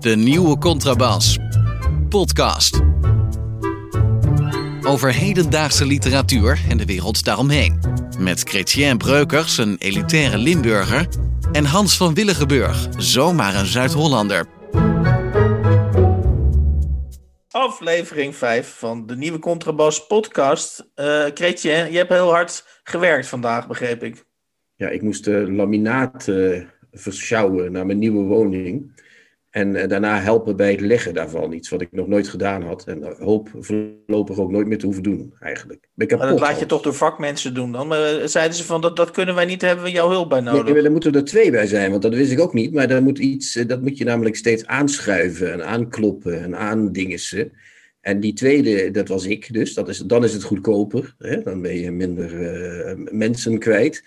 De nieuwe Contrabas. Podcast. Over hedendaagse literatuur en de wereld daaromheen. Met Chrétien Breukers, een elitaire Limburger. En Hans van Willigenburg, zomaar een Zuid-Hollander. Aflevering 5 van de nieuwe Contrabas podcast. Uh, Chrétien, je hebt heel hard gewerkt vandaag, begreep ik. Ja, ik moest uh, laminaat uh, verschouwen naar mijn nieuwe woning. En uh, daarna helpen bij het leggen daarvan. Iets wat ik nog nooit gedaan had. En hoop voorlopig ook nooit meer te hoeven doen, eigenlijk. Ben maar dat laat je toch door vakmensen doen dan? Maar zeiden ze van, dat, dat kunnen wij niet, hebben we jouw hulp bij nodig? Nee, er moeten er twee bij zijn, want dat wist ik ook niet. Maar daar moet iets, dat moet je namelijk steeds aanschuiven en aankloppen en aandingissen. En die tweede, dat was ik dus. Dat is, dan is het goedkoper. Hè? Dan ben je minder mensen kwijt.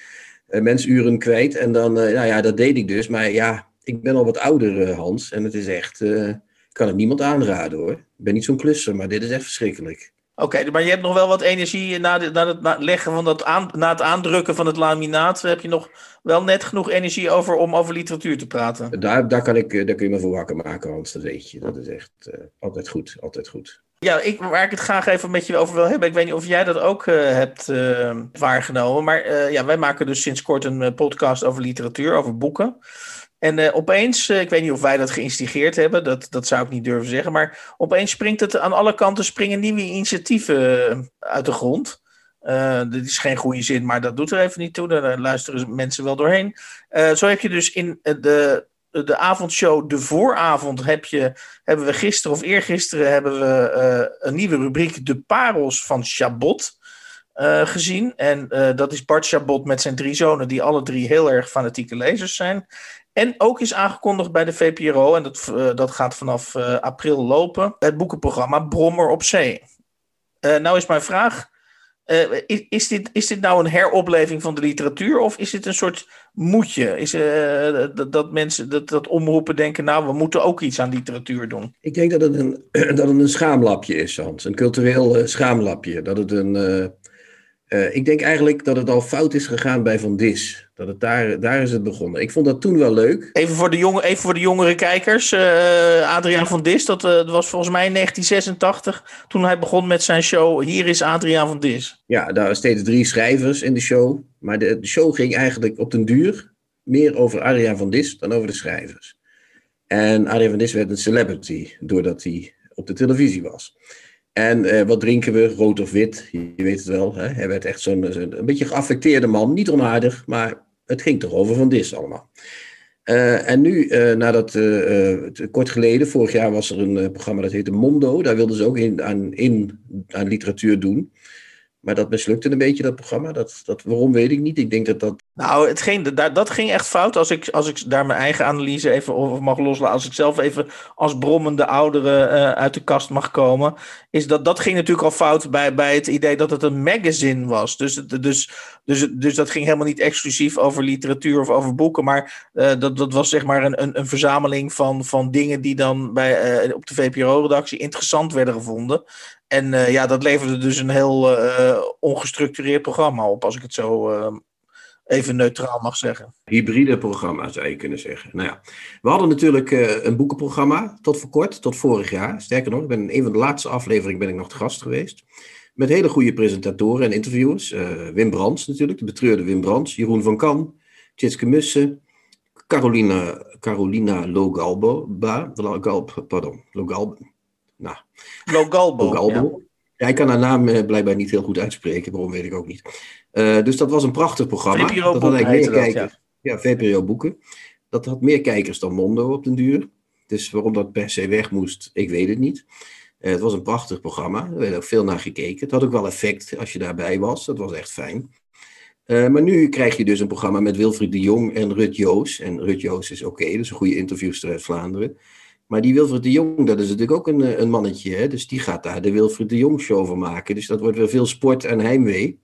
Mensuren kwijt. En dan, nou ja, dat deed ik dus. Maar ja, ik ben al wat ouder, Hans. En het is echt. Ik kan het niemand aanraden hoor. Ik ben niet zo'n klusser, maar dit is echt verschrikkelijk. Oké, okay, maar je hebt nog wel wat energie na, de, na het na leggen van dat aan, na het aandrukken van het laminaat. Heb je nog wel net genoeg energie over om over literatuur te praten? Daar, daar, kan ik, daar kun je me voor wakker maken, Hans. Dat weet je. Dat is echt uh, altijd goed. Altijd goed. Ja, ik, waar ik het graag even met je over wil hebben. Ik weet niet of jij dat ook uh, hebt uh, waargenomen. Maar ja, wij maken dus sinds kort een podcast over literatuur, over boeken. En uh, opeens, uh, ik weet niet of wij dat geïnstigeerd hebben, dat, dat zou ik niet durven zeggen, maar opeens springt het aan alle kanten springen nieuwe initiatieven uh, uit de grond. dit is geen goede zin, maar dat doet er even niet toe. Daar luisteren mensen wel doorheen. zo heb je dus in de, de avondshow, de vooravond, heb je, hebben we gisteren of eergisteren hebben we een nieuwe rubriek, De Parels van Chabot. Uh, gezien. En uh, dat is Bart Chabot met zijn drie zonen, die alle drie heel erg fanatieke lezers zijn. En ook is aangekondigd bij de VPRO, en dat, uh, dat gaat vanaf april lopen, het boekenprogramma Brommer op Zee. nou is mijn vraag, is, is, dit, is dit nou een heropleving van de literatuur of is dit een soort moedje? Is, dat, dat mensen, dat, dat omroepen denken, nou we moeten ook iets aan literatuur doen? Ik denk dat het een, dat het een schaamlapje is, Hans. Een cultureel schaamlapje. Dat het een uh, ik denk eigenlijk dat het al fout is gegaan bij Van Dis. Dat het daar, daar is het begonnen. Ik vond dat toen wel leuk. Even voor de, jonge, even voor de jongere kijkers. Uh, Adriaan van Dis, dat, uh, dat, was volgens mij in 1986. Toen hij begon met zijn show. Hier is Adriaan van Dis. Ja, daar waren steeds drie schrijvers in de show. Maar de, de show ging eigenlijk op den duur meer over Adriaan van Dis dan over de schrijvers. En Adriaan van Dis werd een celebrity doordat hij op de televisie was. En uh, wat drinken we? Rood of wit? Je weet het wel. Hè? Hij werd echt zo'n zo een beetje geaffecteerde man. Niet onaardig, maar het ging toch over Van Dis allemaal. Uh, en nu, uh, nadat kort geleden, vorig jaar was er een programma dat heette Mondo. Daar wilden ze ook in, aan, in, aan literatuur doen. Maar dat mislukte een beetje, dat programma. Dat, dat, waarom weet ik niet. Ik denk dat dat. Nou, het ging, dat, dat ging echt fout. Als ik, als ik daar mijn eigen analyse even over mag loslaten. Als ik zelf even als brommende oudere uh, uit de kast mag komen. Is dat, dat ging natuurlijk al fout bij, bij het idee dat het een magazine was. Dus, dus, dus, dus dat ging helemaal niet exclusief over literatuur of over boeken. Maar uh, dat, dat was zeg maar een, een, een verzameling van, van dingen die dan bij, uh, op de VPRO-redactie interessant werden gevonden. En uh, ja, dat leverde dus een heel uh, ongestructureerd programma op, als ik het zo uh, even neutraal mag zeggen. Hybride programma zou je kunnen zeggen. Nou ja, we hadden natuurlijk een boekenprogramma tot voor kort, tot vorig jaar. Sterker nog, ik ben in een van de laatste afleveringen ben ik nog te gast geweest. Met hele goede presentatoren en interviewers. Wim Brands natuurlijk, de betreurde Wim Brands. Jeroen van Kan, Tjitske Mussen, Carolina, Carolina Logalbo, Logalb, pardon, Logalbo. Logalbo. Logalbo. Ja. ja. ik kan haar naam uh, blijkbaar niet heel goed uitspreken, waarom weet ik ook niet. Uh, dus dat was een prachtig programma. VPRO dat had eigenlijk meer dat, kijkers. Ja, ja VPRO boeken. Dat had meer kijkers dan Mondo op den duur. Dus waarom dat per se weg moest, ik weet het niet. Uh, het was een prachtig programma. Er werd ook veel naar gekeken. Het had ook wel effect als je daarbij was. Dat was echt fijn. Uh, maar nu krijg je dus een programma met Wilfried de Jong en Rut Joos. En Rut Joos is oké, okay, is een goede interviewster uit Vlaanderen. Maar die Wilfried de Jong, dat is natuurlijk ook een, een mannetje. Hè? Dus die gaat daar de Wilfried de Jong show van maken. Dus dat wordt weer veel sport en heimwee.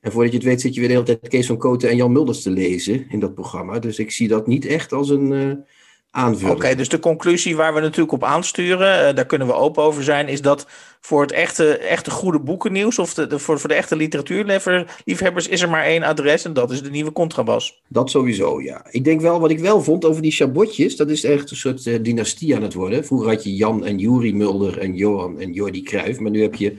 En voordat je het weet zit je weer de hele tijd Kees van Koten en Jan Mulders te lezen in dat programma. Dus ik zie dat niet echt als een uh, aanvullen. Oké, dus de conclusie waar we natuurlijk op aansturen, uh, daar kunnen we open over zijn, is dat voor het echte, echte goede boekennieuws of de, de, voor, voor de echte literatuurliefhebbers is er maar één adres en dat is de nieuwe Contrabas. Dat sowieso, ja. Ik denk wel, wat ik wel vond over die Chabotjes, dat is echt een soort uh, dynastie aan het worden. Vroeger had je Jan en Juri Mulder en Johan en Jordi Cruijff, maar nu heb je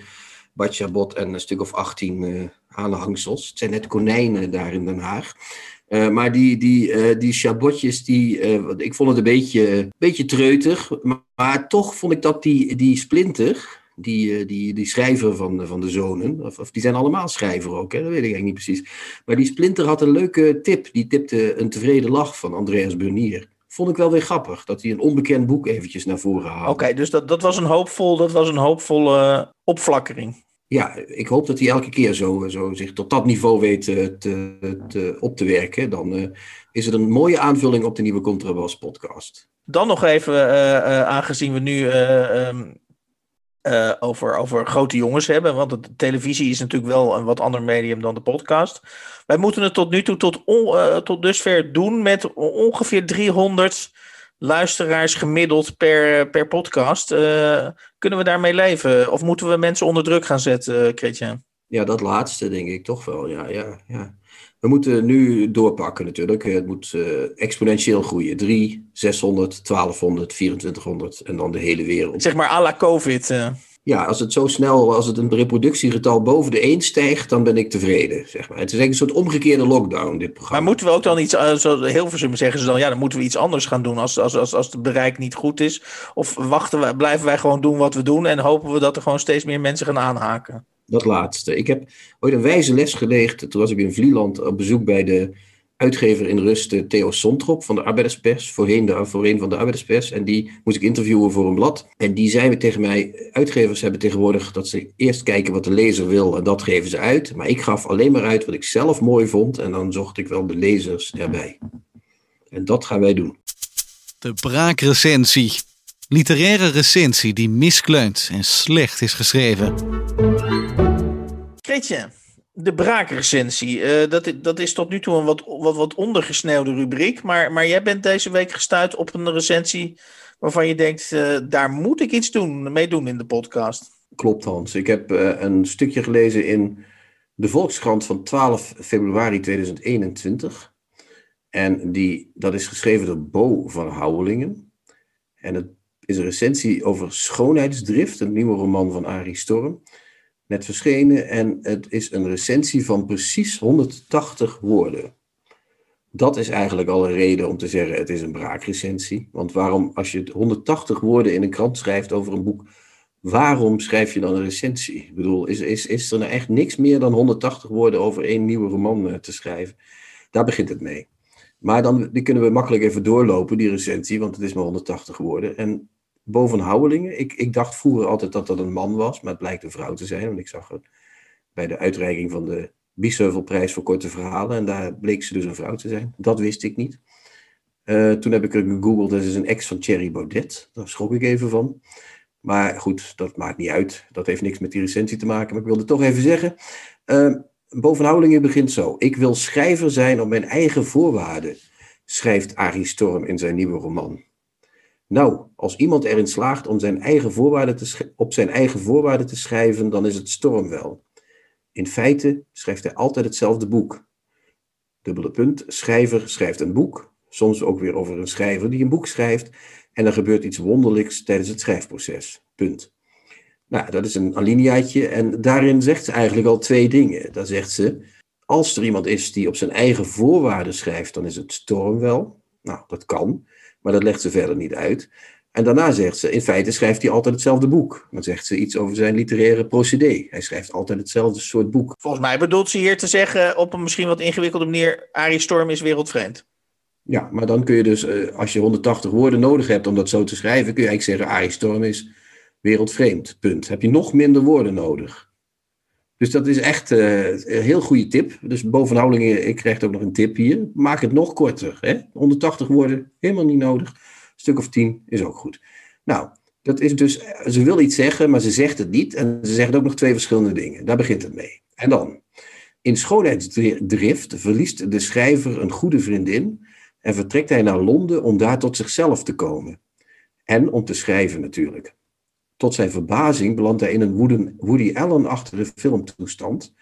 Bart Chabot en een stuk of 18 uh, aanhangsels. Het zijn net konijnen daar in Den Haag. Uh, maar die, die, uh, die chabotjes, die, uh, ik vond het een beetje, beetje treutig. Maar, toch vond ik dat die, die Splinter, die, die, die schrijver van, van de zonen, of, of die zijn allemaal schrijver ook, hè? dat weet ik eigenlijk niet precies. Maar die Splinter had een leuke tip. Die tipte een tevreden lach van Andreas Burnier. Vond ik wel weer grappig, dat hij een onbekend boek eventjes naar voren haalde. Oké, dus dat, dat was een hoopvol, dat was een hoopvolle opflakkering ja, ik hoop dat hij elke keer zo, zo zich tot dat niveau weet te, te, op te werken. Dan uh, is het een mooie aanvulling op de nieuwe Contrabas podcast. Dan nog even, uh, uh, aangezien we nu um, over, over grote jongens hebben. Want de televisie is natuurlijk wel een wat ander medium dan de podcast. Wij moeten het tot nu toe tot, on, tot dusver doen met ongeveer 300 luisteraars gemiddeld per, per podcast. Uh, kunnen we daarmee leven? Of moeten we mensen onder druk gaan zetten, Christian? Ja, dat laatste denk ik toch wel. Ja, ja, ja. We moeten nu doorpakken natuurlijk. Het moet uh, exponentieel groeien. 3, 600, 1200, 2400 en dan de hele wereld. Zeg maar à la COVID. Uh ja, als het zo snel, als het een reproductiegetal boven de 1 stijgt, dan ben ik tevreden. Zeg maar. Het is eigenlijk een soort omgekeerde lockdown, dit programma. Maar moeten we ook dan iets, heel veel zeggen ze dan, ja, dan moeten we iets anders gaan doen als, als, als, als het bereik niet goed is? Of wachten wij, blijven wij gewoon doen wat we doen en hopen we dat er gewoon steeds meer mensen gaan aanhaken? Dat laatste. Ik heb ooit een wijze les geleerd, toen was ik in Vlieland op bezoek bij de uitgever in rust, Theo Sontrop van de Arbeiderspers, voorheen, de, voorheen van de Arbeiderspers. En die moest ik interviewen voor een blad. En die zei tegen mij, uitgevers hebben tegenwoordig dat ze eerst kijken wat de lezer wil en dat geven ze uit. Maar ik gaf alleen maar uit wat ik zelf mooi vond en dan zocht ik wel de lezers erbij. En dat gaan wij doen. De braakrecensie. Literaire recensie die miskleunt en slecht is geschreven. Kretje, de braakrecensie. Uh, dat, dat is tot nu toe een wat, wat, wat ondergesneeuwde rubriek. Maar, maar jij bent deze week gestuurd op een recensie waarvan je denkt, uh, daar moet ik iets doen, mee doen in de podcast. Klopt Hans. Ik heb uh, een stukje gelezen in de Volkskrant van 12 februari 2021. En die, dat is geschreven door Bo van Houwelingen. En het is een recensie over Schoonheidsdrift, een nieuwe roman van Arie Storm net verschenen en het is een recensie van precies 180 woorden. Dat is eigenlijk al een reden om te zeggen het is een braakrecensie. Want waarom, als je 180 woorden in een krant schrijft over een boek, waarom schrijf je dan een recensie? Ik bedoel, is, is, is er nou echt niks meer dan 180 woorden over één nieuwe roman eh, te schrijven? Daar begint het mee. Maar dan die kunnen we makkelijk even doorlopen, die recensie, want het is maar 180 woorden. En boven Houwelingen. Ik, ik dacht vroeger altijd dat dat een man was, maar het blijkt een vrouw te zijn. Want ik zag het bij de uitreiking van de Biesheuvelprijs voor korte verhalen. En daar bleek ze dus een vrouw te zijn. Dat wist ik niet. Uh, toen heb ik er gegoogeld, dat is een ex van Thierry Baudet. Daar schrok ik even van. Maar goed, dat maakt niet uit. Dat heeft niks met die recensie te maken. Maar ik wilde toch even zeggen. Uh, boven Houwelingen begint zo. Ik wil schrijver zijn op mijn eigen voorwaarden, schrijft Arie Storm in zijn nieuwe roman. Nou, als iemand erin slaagt om zijn eigen voorwaarden te op zijn eigen voorwaarden te schrijven, dan is het Storm wel. In feite schrijft hij altijd hetzelfde boek. Dubbele punt, schrijver schrijft een boek, soms ook weer over een schrijver die een boek schrijft, en er gebeurt iets wonderlijks tijdens het schrijfproces. Punt. Nou, dat is een alineaatje en daarin zegt ze eigenlijk al twee dingen. Daar zegt ze, als er iemand is die op zijn eigen voorwaarden schrijft, dan is het Storm wel. Nou, dat kan. Maar dat legt ze verder niet uit. En daarna zegt ze, in feite schrijft hij altijd hetzelfde boek. Dan zegt ze iets over zijn literaire procedé. Hij schrijft altijd hetzelfde soort boek. Volgens mij bedoelt ze hier te zeggen, op een misschien wat ingewikkelde manier, Arie Storm is wereldvreemd. Ja, maar dan kun je dus, eh, als je 180 woorden nodig hebt om dat zo te schrijven, kun je eigenlijk zeggen, Arie Storm is wereldvreemd. Punt. Heb je nog minder woorden nodig. Dus dat is echt uh, een heel goede tip. Dus bovenhoudingen, ik krijg ook nog een tip hier. Maak het nog korter. Hè? 180 woorden, helemaal niet nodig. Een stuk of 10 is ook goed. Nou, dat is dus, ze wil iets zeggen, maar ze zegt het niet. En ze zegt ook nog twee verschillende dingen. Daar begint het mee. En dan, in schoonheidsdrift verliest de schrijver een goede vriendin en vertrekt hij naar Londen om daar tot zichzelf te komen. En om te schrijven natuurlijk. Tot zijn verbazing belandt hij in een Woody Allen-achtige filmtoestand.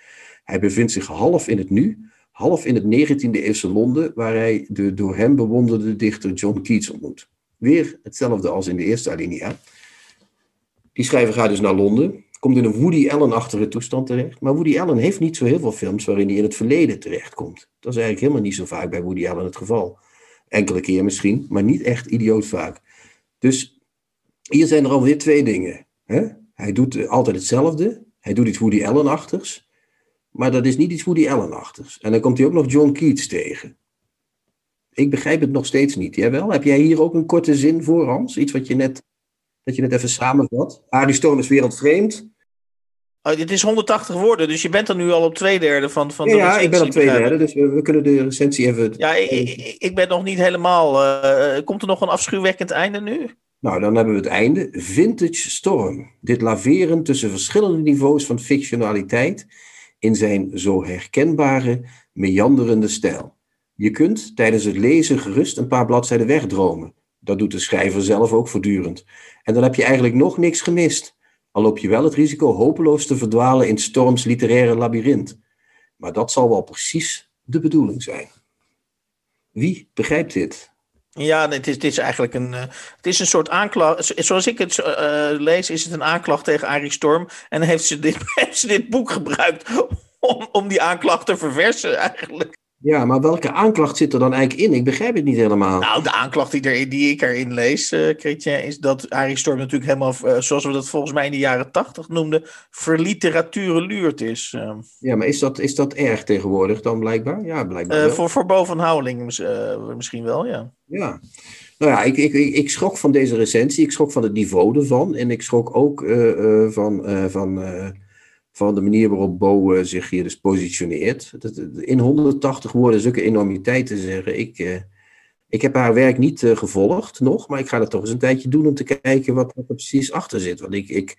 Hij bevindt zich half in het nu, half in het 19e eeuwse Londen, waar hij de door hem bewonderde dichter John Keats ontmoet. Weer hetzelfde als in de eerste alinea. Die schrijver gaat dus naar Londen, komt in een Woody Allen-achtige toestand terecht. Maar Woody Allen heeft niet zo heel veel films waarin hij in het verleden terechtkomt. Dat is eigenlijk helemaal niet zo vaak bij Woody Allen het geval. Enkele keer misschien, maar niet echt idioot vaak. Dus hier zijn er alweer twee dingen. Hè? Hij doet altijd hetzelfde. Hij doet iets Woody Allen-achtigs. Maar dat is niet iets Woody Allen-achtigs. En dan komt hij ook nog John Keats tegen. Ik begrijp het nog steeds niet. Jij wel? Heb jij hier ook een korte zin voor, Hans? Iets wat je net, dat je net even samenvat? Ariston is wereldvreemd. Oh, dit is 180 woorden, dus je bent er nu al op twee derde van, van ja, Ja, ik ben op twee derde, dus we, kunnen de recensie even... Ja, ik, ik, ben nog niet helemaal... Uh, komt er nog een afschuwwekkend einde nu? Nou, dan hebben we het einde. Vintage Storm. Dit laveren tussen verschillende niveaus van fictionaliteit in zijn zo herkenbare, meanderende stijl. Je kunt tijdens het lezen gerust een paar bladzijden wegdromen. Dat doet de schrijver zelf ook voortdurend. En dan heb je eigenlijk nog niks gemist. Al loop je wel het risico hopeloos te verdwalen in Storms literaire labyrint. Maar dat zal wel precies de bedoeling zijn. Wie begrijpt dit? Ja, het is, het is eigenlijk een, uh, het is een soort aanklacht. Zoals ik het uh, lees, is het een aanklacht tegen Arie Storm. En heeft ze dit, heeft ze dit boek gebruikt om, om die aanklacht te verversen, eigenlijk. Ja, maar welke aanklacht zit er dan eigenlijk in? Ik begrijp het niet helemaal. Nou, de aanklacht die, er, die ik erin lees, uh, is dat Arie Storm natuurlijk helemaal, uh, zoals we dat volgens mij in de jaren tachtig noemden, verliteratureluurd is. Uh. Ja, maar is dat, is dat erg tegenwoordig dan blijkbaar? Ja, blijkbaar wel. Voor, voor bovenhouweling misschien wel, ja. Ja. Nou ja, ik, ik, ik, schrok van deze recensie. Ik schrok van het niveau ervan. En ik schrok ook van... van van de manier waarop Bo zich hier dus positioneert. in 180 woorden zulke enormiteit zeggen. Ik, ik heb haar werk niet gevolgd nog, maar ik ga het toch eens een tijdje doen om te kijken wat, er precies achter zit. Want ik, ik,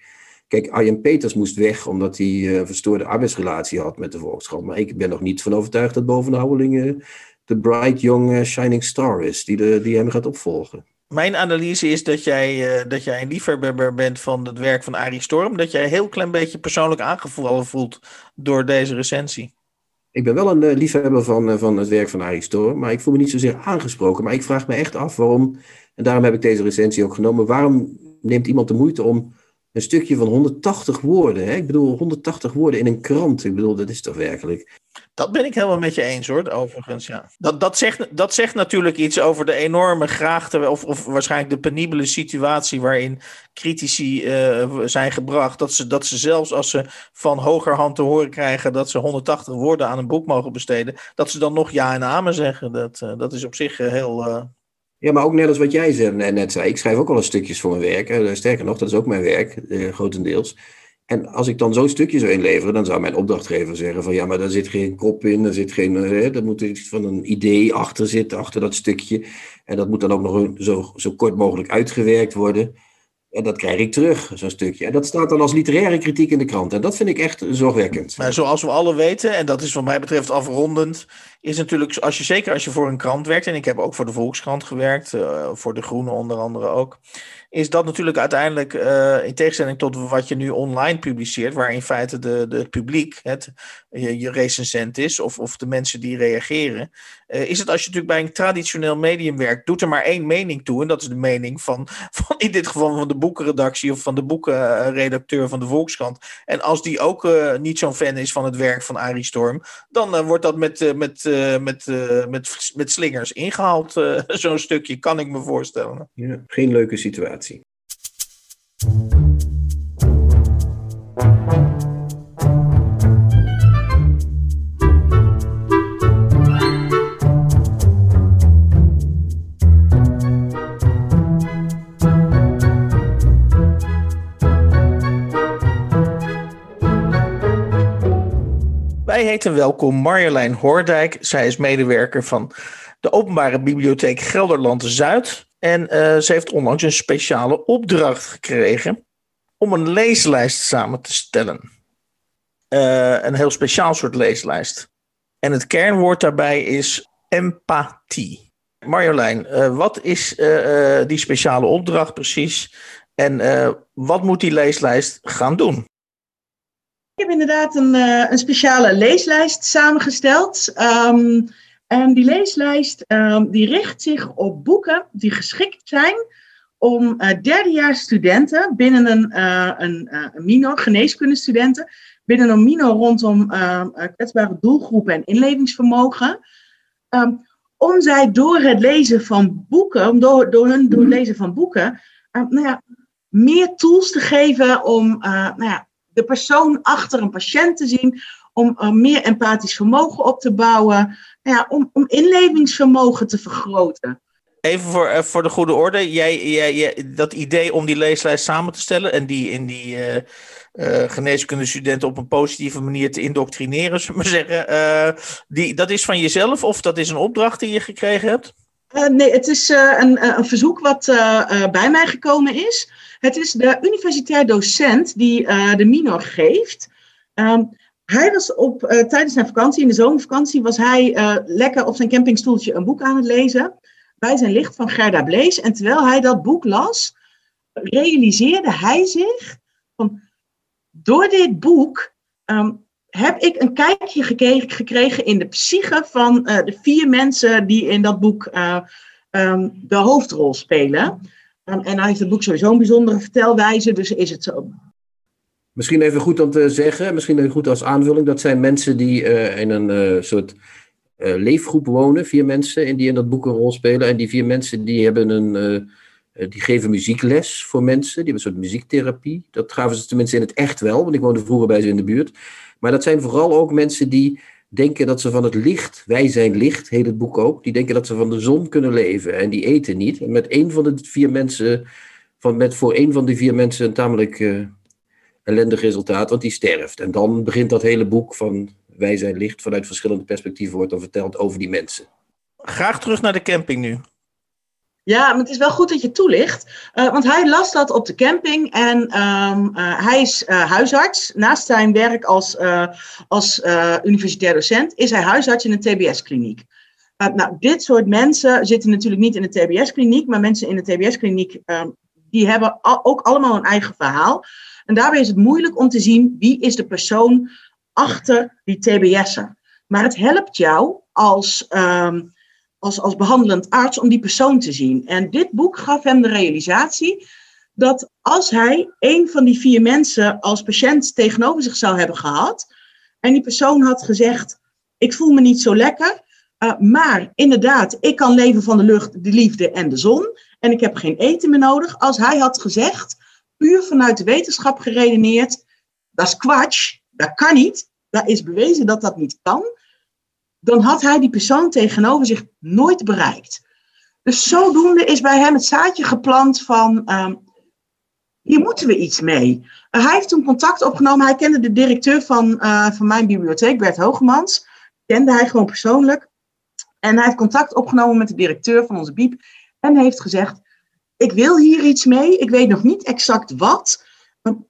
kijk, Arjen Peters moest weg omdat hij een verstoorde arbeidsrelatie had met de Volkskrant. Maar ik ben nog niet van overtuigd dat bovenhouweling de bright young shining star is die, de, die hem gaat opvolgen. Mijn analyse is dat jij, uh, dat jij een liefhebber bent van het werk van Arie Storm. Dat jij een heel klein beetje persoonlijk aangevallen voelt door deze recensie. Ik ben wel een uh, liefhebber van, uh, van het werk van Arie Storm. Maar ik voel me niet zozeer aangesproken. Maar ik vraag me echt af waarom, en daarom heb ik deze recensie ook genomen. Waarom neemt iemand de moeite om een stukje van 180 woorden. Hè? Ik bedoel, 180 woorden in een krant. Ik bedoel, dat is toch werkelijk. Dat ben ik helemaal met je eens hoor, overigens. Ja. Dat, dat, zegt, dat zegt natuurlijk iets over de enorme graagte, of, of waarschijnlijk de penibele situatie waarin critici uh, zijn gebracht. Dat ze, dat ze zelfs als ze van hogerhand te horen krijgen dat ze 180 woorden aan een boek mogen besteden, dat ze dan nog ja en amen zeggen. Dat, uh, dat is op zich heel, uh, ja, maar ook net als wat jij net zei. Ik schrijf ook al een stukjes voor mijn werk. Sterker nog, dat is ook mijn werk, eh, grotendeels. En als ik dan zo'n stukje zou inleveren, dan zou mijn opdrachtgever zeggen van ja, maar daar zit geen kop in, er zit geen, hè, er moet iets van een idee achter zitten, achter dat stukje. En dat moet dan ook nog zo, zo kort mogelijk uitgewerkt worden. En dat krijg ik terug, zo'n stukje. En dat staat dan als literaire kritiek in de krant. En dat vind ik echt zorgwekkend. Maar zoals we alle weten, en dat is wat mij betreft afrondend, is natuurlijk, als je, zeker als je voor een krant werkt, en ik heb ook voor de Volkskrant gewerkt, uh, voor de Groene onder andere ook, is dat natuurlijk uiteindelijk, uh, in tegenstelling tot wat je nu online publiceert, waar in feite de, de, het publiek het, je, je recensent is, of, of de mensen die reageren, uh, is het als je natuurlijk bij een traditioneel medium werkt, doet er maar één mening toe, en dat is de mening van, van in dit geval van de boekenredactie of van de boekenredacteur van de Volkskrant. En als die ook uh, niet zo'n fan is van het werk van Arie Storm, dan wordt dat met, met, met, met, met slingers ingehaald, zo'n stukje, kan ik me voorstellen. Ja, geen leuke situatie. Wij heten welkom Marjolein Hoordijk. Zij is medewerker van de Openbare Bibliotheek Gelderland Zuid. En uh, ze heeft onlangs een speciale opdracht gekregen om een leeslijst samen te stellen. Uh, een heel speciaal soort leeslijst. En het kernwoord daarbij is empathie. Marjolein, uh, wat is die speciale opdracht precies? En wat moet die leeslijst gaan doen? Ik heb inderdaad een, een speciale leeslijst samengesteld. Um, en die leeslijst um, die richt zich op boeken die geschikt zijn om uh, derdejaars studenten binnen een, uh, een, uh, een minor, geneeskundestudenten, binnen een minor rondom kwetsbare doelgroepen en inlevingsvermogen, om zij door het lezen van boeken, door, door hun door het lezen van boeken, nou ja, meer tools te geven om nou ja, de persoon achter een patiënt te zien, om meer empathisch vermogen op te bouwen, nou ja, om, om inlevingsvermogen te vergroten. Even voor, uh, voor de goede orde, jij, jij, jij, dat idee om die leeslijst samen te stellen en die in die uh, uh, geneeskundestudenten op een positieve manier te indoctrineren, zullen we maar zeggen, die, dat is van jezelf of dat is een opdracht die je gekregen hebt? nee, het is een, een verzoek wat bij mij gekomen is. Het is de universitair docent die de minor geeft. Um, hij was op, tijdens zijn vakantie, in de zomervakantie, was hij lekker op zijn campingstoeltje een boek aan het lezen bij zijn licht van Gerda Blees. En terwijl hij dat boek las, realiseerde hij zich van door dit boek ehm, heb ik een kijkje gekregen, in de psyche van uh, de vier mensen die in dat boek um, de hoofdrol spelen. Um, en hij heeft het boek sowieso een bijzondere vertelwijze, dus is het zo. Misschien even goed om te zeggen, misschien even goed als aanvulling, dat zijn mensen die uh, in een soort uh, leefgroep wonen, vier mensen in die in dat boek een rol spelen. En die vier mensen die hebben een, die geven muziekles voor mensen, die hebben een soort muziektherapie. Dat gaven ze tenminste in het echt wel, want ik woonde vroeger bij ze in de buurt. Maar dat zijn vooral ook mensen die denken dat ze van het licht, wij zijn licht, heet het boek ook, die denken dat ze van de zon kunnen leven en die eten niet. En met één van de vier mensen, van, met voor één van die vier mensen een tamelijk ellendig resultaat, want die sterft. En dan begint dat hele boek van wij zijn licht vanuit verschillende perspectieven wordt dan verteld over die mensen. Graag terug naar de camping nu. Ja, maar het is wel goed dat je toelicht. Uh, want hij las dat op de camping en um, uh, hij is uh, huisarts. Naast zijn werk als, als universitair docent is hij huisarts in een TBS-kliniek. nou, dit soort mensen zitten natuurlijk niet in de TBS-kliniek, maar mensen in de TBS-kliniek um, die hebben ook allemaal een eigen verhaal. En daarbij is het moeilijk om te zien wie is de persoon achter die TBS'er. Maar het helpt jou als, um, als, als behandelend arts om die persoon te zien. En dit boek gaf hem de realisatie dat als hij een van die vier mensen als patiënt tegenover zich zou hebben gehad, en die persoon had gezegd: Ik voel me niet zo lekker, uh, maar inderdaad, ik kan leven van de lucht, de liefde en de zon, en ik heb geen eten meer nodig. Als hij had gezegd, puur vanuit de wetenschap geredeneerd, dat is kwatsch, dat kan niet, daar is bewezen dat dat niet kan, dan had hij die persoon tegenover zich nooit bereikt. Dus zodoende is bij hem het zaadje geplant van, um, hier moeten we iets mee. Uh, hij heeft toen contact opgenomen, hij kende de directeur van, uh, van mijn bibliotheek, Bert Hogemans, kende hij gewoon persoonlijk. En hij heeft contact opgenomen met de directeur van onze biep en heeft gezegd, ik wil hier iets mee, ik weet nog niet exact wat,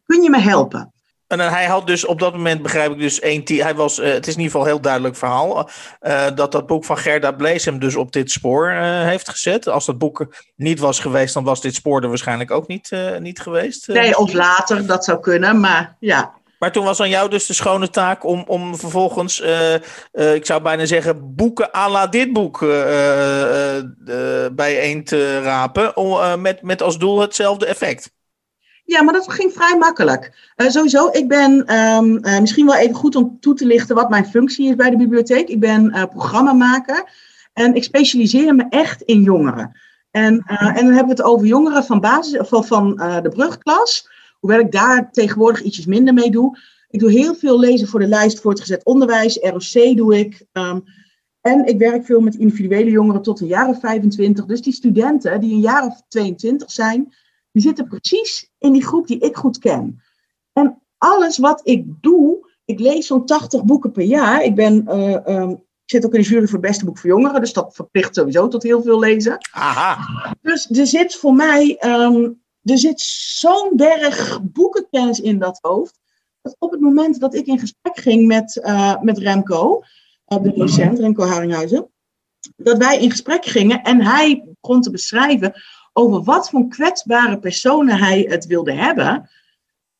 kun je me helpen? En hij had dus op dat moment, begrijp ik dus, één hij was, uh, het is in ieder geval een heel duidelijk verhaal, uh, dat dat boek van Gerda Blees hem dus op dit spoor uh, heeft gezet. Als dat boek niet was geweest, dan was dit spoor er waarschijnlijk ook niet, niet geweest. nee, of later, dat zou kunnen, maar ja. Maar toen was aan jou dus de schone taak om, om vervolgens, ik zou bijna zeggen, boeken à la dit boek bijeen te rapen, met, met als doel hetzelfde effect. Ja, maar dat ging vrij makkelijk. Sowieso, ik ben uh, misschien wel even goed om toe te lichten wat mijn functie is bij de bibliotheek. Ik ben programmamaker en ik specialiseer me echt in jongeren. En, en dan hebben we het over jongeren van, basis, van, van de brugklas, hoewel ik daar tegenwoordig ietsjes minder mee doe. Ik doe heel veel lezen voor de lijst voortgezet onderwijs, ROC doe ik. Um, en ik werk veel met individuele jongeren tot een jaar of 25. Dus die studenten die een jaar of 22 zijn, die zitten precies in die groep die ik goed ken. En alles wat ik doe, ik lees zo'n 80 boeken per jaar. Ik, ben, uh, um, ik zit ook in de jury voor het beste boek voor jongeren, dus dat verplicht sowieso tot heel veel lezen. Aha. Dus er zit voor mij um, er zit zo'n berg boekenkennis in dat hoofd. Dat op het moment dat ik in gesprek ging met, uh, met Remco, uh, de docent, Remco Haringhuizen, dat wij in gesprek gingen en hij begon te beschrijven over wat voor kwetsbare personen hij het wilde hebben,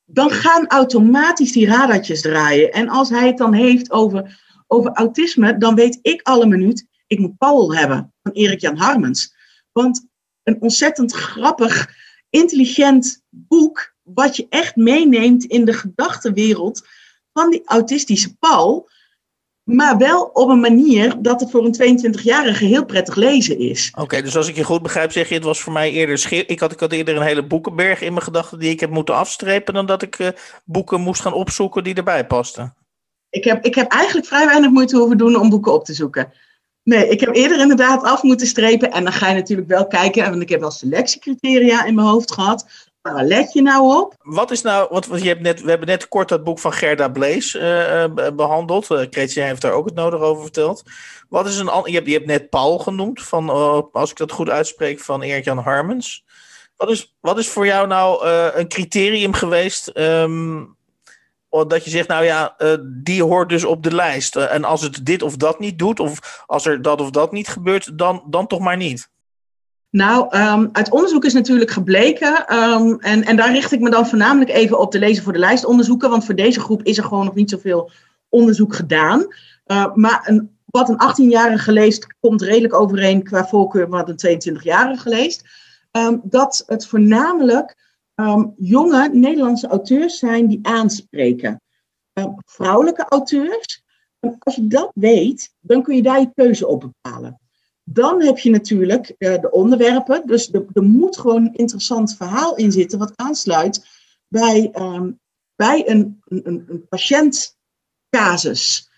dan gaan automatisch die radartjes draaien. En als hij het dan heeft over, over autisme, dan weet ik alle minuut, ik moet Paul hebben van Erik Jan Harmens. Want een ontzettend grappig, intelligent boek, wat je echt meeneemt in de gedachtenwereld van die autistische Paul. Maar wel op een manier dat het voor een 22-jarige heel prettig lezen is. Oké, dus als ik je goed begrijp, zeg je het was voor mij eerder. Ik had, ik had eerder een hele boekenberg in mijn gedachten die ik heb moeten afstrepen. dan dat ik uh, boeken moest gaan opzoeken die erbij pasten. Ik heb, ik heb eigenlijk vrij weinig moeite hoeven doen om boeken op te zoeken. Nee, ik heb eerder inderdaad af moeten strepen. En dan ga je natuurlijk wel kijken, want ik heb wel selectiecriteria in mijn hoofd gehad. Waar let je nou op? Wat is nou, want je hebt net, we hebben net kort dat boek van Gerda Blees uh, behandeld. Uh, heeft daar ook het nodig over verteld. Wat is een je hebt, je hebt net Paul genoemd, van, als ik dat goed uitspreek, van Erik-Jan Harmens. Wat is, wat is voor jou nou een criterium geweest um, dat je zegt, nou ja, uh, die hoort dus op de lijst. Uh, en als het dit of dat niet doet, of als er dat of dat niet gebeurt, dan, dan toch maar niet. Nou, um, uit onderzoek is natuurlijk gebleken, um, en, en daar richt ik me dan voornamelijk even op de lezen voor de lijst onderzoeken, want voor deze groep is er gewoon nog niet zoveel onderzoek gedaan. Uh, maar een, wat een 18-jarige leest, komt redelijk overeen qua voorkeur wat een 22-jarige leest. Um, dat het voornamelijk um, jonge Nederlandse auteurs zijn die aanspreken. Um, vrouwelijke auteurs. En als je dat weet, dan kun je daar je keuze op bepalen. Dan heb je natuurlijk uh, de onderwerpen. Dus er, moet gewoon een interessant verhaal in zitten wat aansluit bij, bij een, een, een patiëntcasus.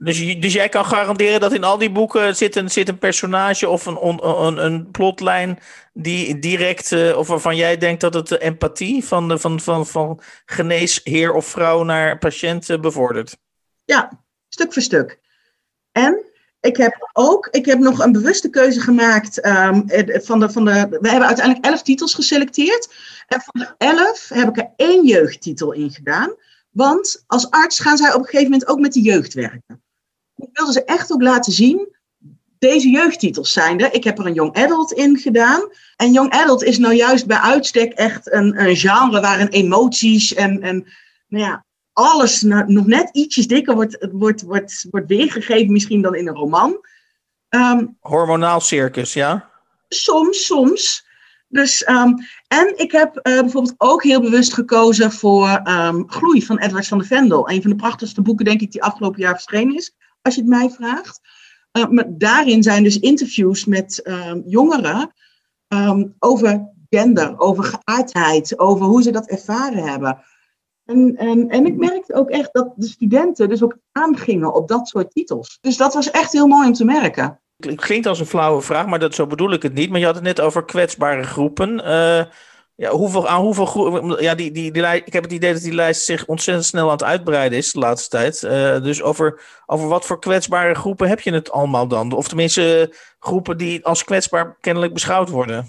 Dus, dus jij kan garanderen dat in al die boeken zit een, zit een personage of een, een, een plotlijn die direct, uh, of waarvan jij denkt dat het de empathie van, van, van, van geneesheer of vrouw naar patiënt uh, bevordert? Ja, stuk voor stuk. En ik heb ook, ik heb nog een bewuste keuze gemaakt um, van de, van de, we hebben uiteindelijk elf titels geselecteerd. En van de elf heb ik er één jeugdtitel in gedaan. Want als arts gaan zij op een gegeven moment ook met de jeugd werken ik wilde ze echt ook laten zien. Deze jeugdtitels zijn er. Ik heb er een young adult in gedaan. En young adult is nou juist bij uitstek echt een, een genre waarin emoties en, en nou ja, alles nou, nog net ietsjes dikker wordt, wordt, wordt, wordt weergegeven, misschien dan in een roman. Um, Hormonaal circus, ja? Soms, soms. Dus, um, en ik heb uh, bijvoorbeeld ook heel bewust gekozen voor um, Gloei van Edward van de Vendel. Een van de prachtigste boeken, denk ik, die afgelopen jaar verschenen is als je het mij vraagt. Uh, maar daarin zijn dus interviews met um, jongeren um, over gender, over geaardheid, over hoe ze dat ervaren hebben. En, en, en ik merkte ook echt dat de studenten dus ook aangingen op dat soort titels. Dus dat was echt heel mooi om te merken. Klinkt als een flauwe vraag, maar dat, zo bedoel ik het niet. Maar je had het net over kwetsbare groepen. Uh, ja, hoeveel, aan hoeveel. Ja, die, die, die, ik heb het idee dat die lijst zich ontzettend snel aan het uitbreiden is de laatste tijd. Uh, dus over, over wat voor kwetsbare groepen heb je het allemaal dan? Of tenminste, groepen die als kwetsbaar kennelijk beschouwd worden.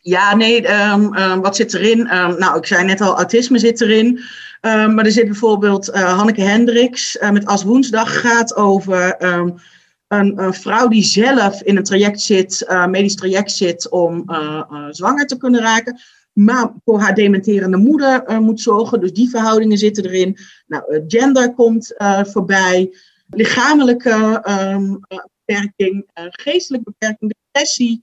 Ja, nee, um, um, wat zit erin? Um, nou, ik zei net al, autisme zit erin. maar er zit bijvoorbeeld uh, Hanneke Hendricks met As Woensdag gaat over een, een, vrouw die zelf in een traject zit, medisch traject zit om zwanger te kunnen raken maar voor haar dementerende moeder uh, moet zorgen. Dus die verhoudingen zitten erin. Nou, uh, gender komt uh, voorbij, lichamelijke um, beperking, geestelijke beperking, depressie,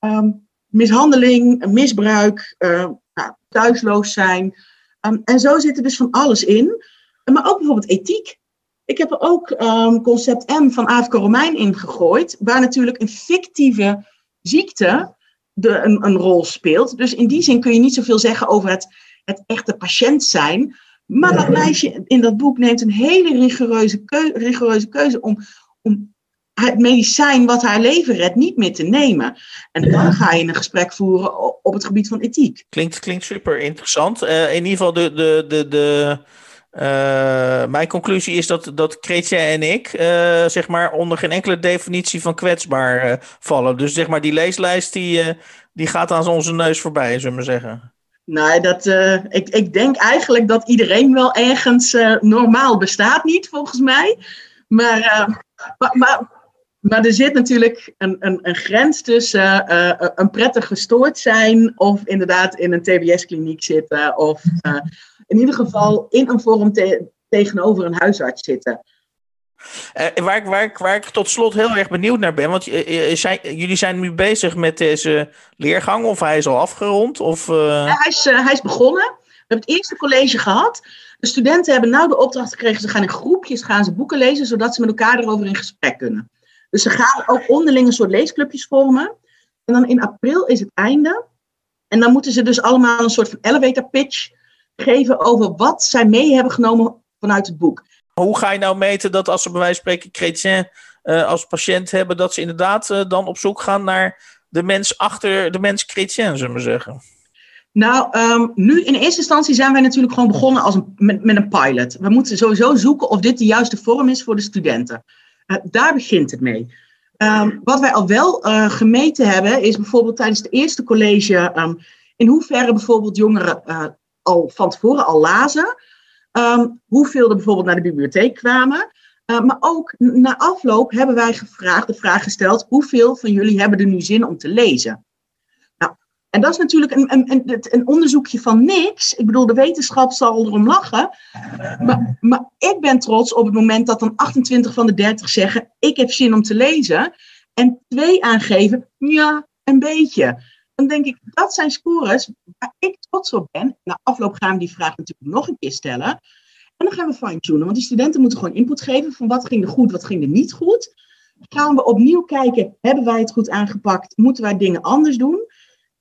um, mishandeling, misbruik, nou, thuisloos zijn. Um, en zo zit er dus van alles in. Maar ook bijvoorbeeld ethiek. Ik heb er ook concept M van Aafke Romein in gegooid, waar natuurlijk een fictieve ziekte de, een, een rol speelt. Dus in die zin kun je niet zoveel zeggen over het, het echte patiënt zijn. Maar dat meisje in dat boek neemt een hele rigoureuze, keu, rigoureuze keuze om, om het medicijn wat haar leven redt niet meer te nemen. En dan ga je een gesprek voeren op het gebied van ethiek. Klinkt, klinkt super interessant. Uh, in ieder geval de, de, de, de, uh, mijn conclusie is dat, dat Kretje en ik, uh, zeg maar, onder geen enkele definitie van kwetsbaar uh, vallen. Dus zeg maar, die leeslijst die, die gaat aan onze neus voorbij, zullen we zeggen. Nee, dat, ik, ik denk eigenlijk dat iedereen wel ergens normaal bestaat, niet volgens mij. Maar, maar, maar maar er zit natuurlijk een, een, een grens tussen een prettig gestoord zijn of inderdaad in een TBS-kliniek zitten of in ieder geval in een vorm te tegenover een huisarts zitten. Uh, waar, ik, waar, ik, waar ik tot slot heel erg benieuwd naar ben, want zijn, jullie zijn nu bezig met deze leergang of hij is al afgerond? Of, ja, hij, is, hij is begonnen. We hebben het eerste college gehad. De studenten hebben nou de opdracht gekregen, ze gaan in groepjes gaan ze boeken lezen, zodat ze met elkaar erover in gesprek kunnen. Dus ze gaan ook onderling een soort leesclubjes vormen. En dan in april is het einde. En dan moeten ze dus allemaal een soort van elevator pitch geven over wat zij mee hebben genomen vanuit het boek. Hoe ga je nou meten dat als ze bij wijze van spreken chrétien uh, als patiënt hebben, dat ze inderdaad uh, dan op zoek gaan naar de mens achter de mens chrétien, zullen we zeggen? Nou, um, nu in eerste instantie zijn wij natuurlijk gewoon begonnen als een, met, met een pilot. We moeten sowieso zoeken of dit de juiste vorm is voor de studenten. Uh, daar begint het mee. Um, wat wij al wel uh, gemeten hebben, is bijvoorbeeld tijdens het eerste college um, in hoeverre bijvoorbeeld jongeren uh, al van tevoren al lazen, hoeveel er bijvoorbeeld naar de bibliotheek kwamen. maar ook na afloop hebben wij gevraagd, de vraag gesteld, hoeveel van jullie hebben er nu zin om te lezen? En dat is natuurlijk een, een, een, een, onderzoekje van niks. Ik bedoel, de wetenschap zal erom lachen. Maar, maar ik ben trots op het moment dat dan 28 van de 30 zeggen: Ik heb zin om te lezen. En twee aangeven: Ja, een beetje. Dan denk ik, dat zijn scores waar ik trots op ben. Na afloop gaan we die vraag natuurlijk nog een keer stellen. En dan gaan we fine-tunen. Want die studenten moeten gewoon input geven van wat ging er goed, wat ging er niet goed. Gaan we opnieuw kijken, hebben wij het goed aangepakt? Moeten wij dingen anders doen?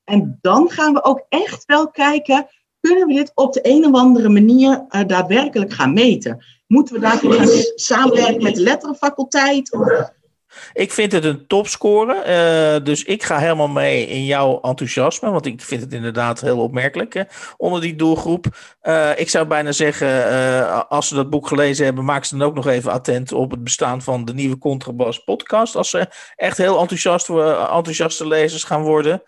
En dan gaan we ook echt wel kijken, kunnen we dit op de een of andere manier uh, daadwerkelijk gaan meten? Moeten we daarvoor gaan samenwerken met de letterenfaculteit? Of... Ik vind het een topscore, uh, dus ik ga helemaal mee in jouw enthousiasme, want ik vind het inderdaad heel opmerkelijk hè, onder die doelgroep. Uh, ik zou bijna zeggen, uh, als ze dat boek gelezen hebben, maak ze dan ook nog even attent op het bestaan van de nieuwe Contrabas podcast, als ze echt heel enthousiast, enthousiaste lezers gaan worden.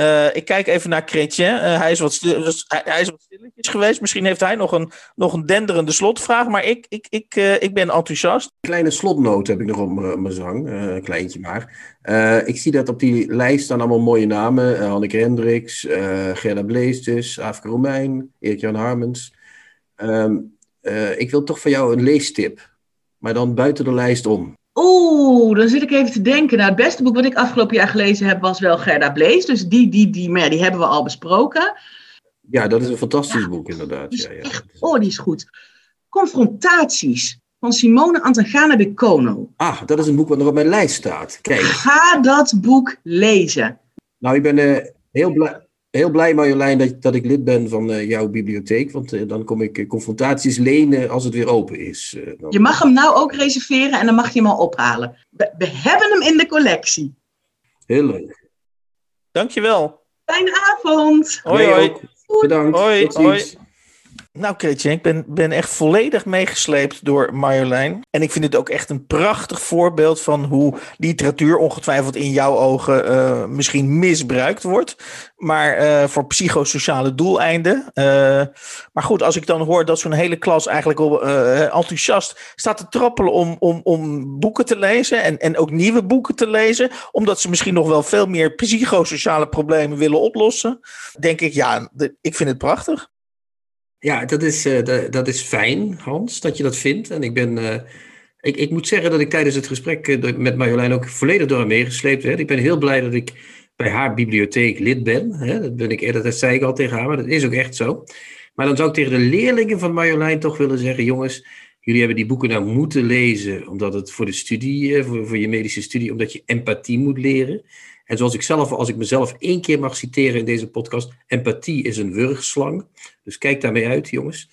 Uh, ik kijk even naar Chrétien. Uh, hij, is wat stil, hij, is wat stilletjes geweest. Misschien heeft hij nog een, nog een denderende slotvraag. Maar ik, ik, ik, uh, ik ben enthousiast. Kleine slotnoot heb ik nog op mijn zang. een kleintje maar. ik zie dat op die lijst staan allemaal mooie namen. Hanneke Hendricks, Gerda Bleestes, Afke Romein, Erik-Jan Harmens. Um, ik wil toch van jou een leestip. Maar dan buiten de lijst om. Oeh, dan zit ik even te denken. Nou, het beste boek wat ik afgelopen jaar gelezen heb was wel Gerda Blees. Dus die, die, die, maar ja, die hebben we al besproken. Ja, dat is een fantastisch ja, boek inderdaad. Ja, ja. Echt, oh, die is goed. Confrontaties van Simone Antangana de Kono. Ah, dat is een boek wat nog op mijn lijst staat. Kijk. Ga dat boek lezen. Nou, ik ben uh, heel blij heel blij, Marjolein, dat, dat ik lid ben van uh, jouw bibliotheek. Want uh, dan kom ik uh, confrontaties lenen als het weer open is. Dan... Je mag hem nou ook reserveren en dan mag je hem al ophalen. We, we hebben hem in de collectie. Heel leuk. Dankjewel. Fijne avond. Hoi, hoi. Bedankt. Hoi, hoi. Nou, Kretje, ik ben, ben echt volledig meegesleept door Marjolein. En ik vind het ook echt een prachtig voorbeeld van hoe literatuur ongetwijfeld in jouw ogen uh, misschien misbruikt wordt. Maar uh, voor psychosociale doeleinden. Uh, maar goed, als ik dan hoor dat zo'n hele klas eigenlijk al enthousiast staat te trappelen om, om, om boeken te lezen. En, en ook nieuwe boeken te lezen. Omdat ze misschien nog wel veel meer psychosociale problemen willen oplossen. Denk ik, ja, ik vind het prachtig. Ja, dat is, uh, dat, is fijn, Hans, dat je dat vindt. En ik ben. Uh, ik, ik moet zeggen dat ik tijdens het gesprek uh, met Marjolein ook volledig door haar meegesleept werd. Ik ben heel blij dat ik bij haar bibliotheek lid ben. Hè? Dat ben ik dat zei ik al tegen haar, maar dat is ook echt zo. Maar dan zou ik tegen de leerlingen van Marjolein toch willen zeggen: jongens, jullie hebben die boeken nou moeten lezen, omdat het voor de studie, voor, voor je medische studie, omdat je empathie moet leren. En zoals ik zelf, als ik mezelf één keer mag citeren in deze podcast, empathie is een wurgslang. Dus kijk daarmee uit, jongens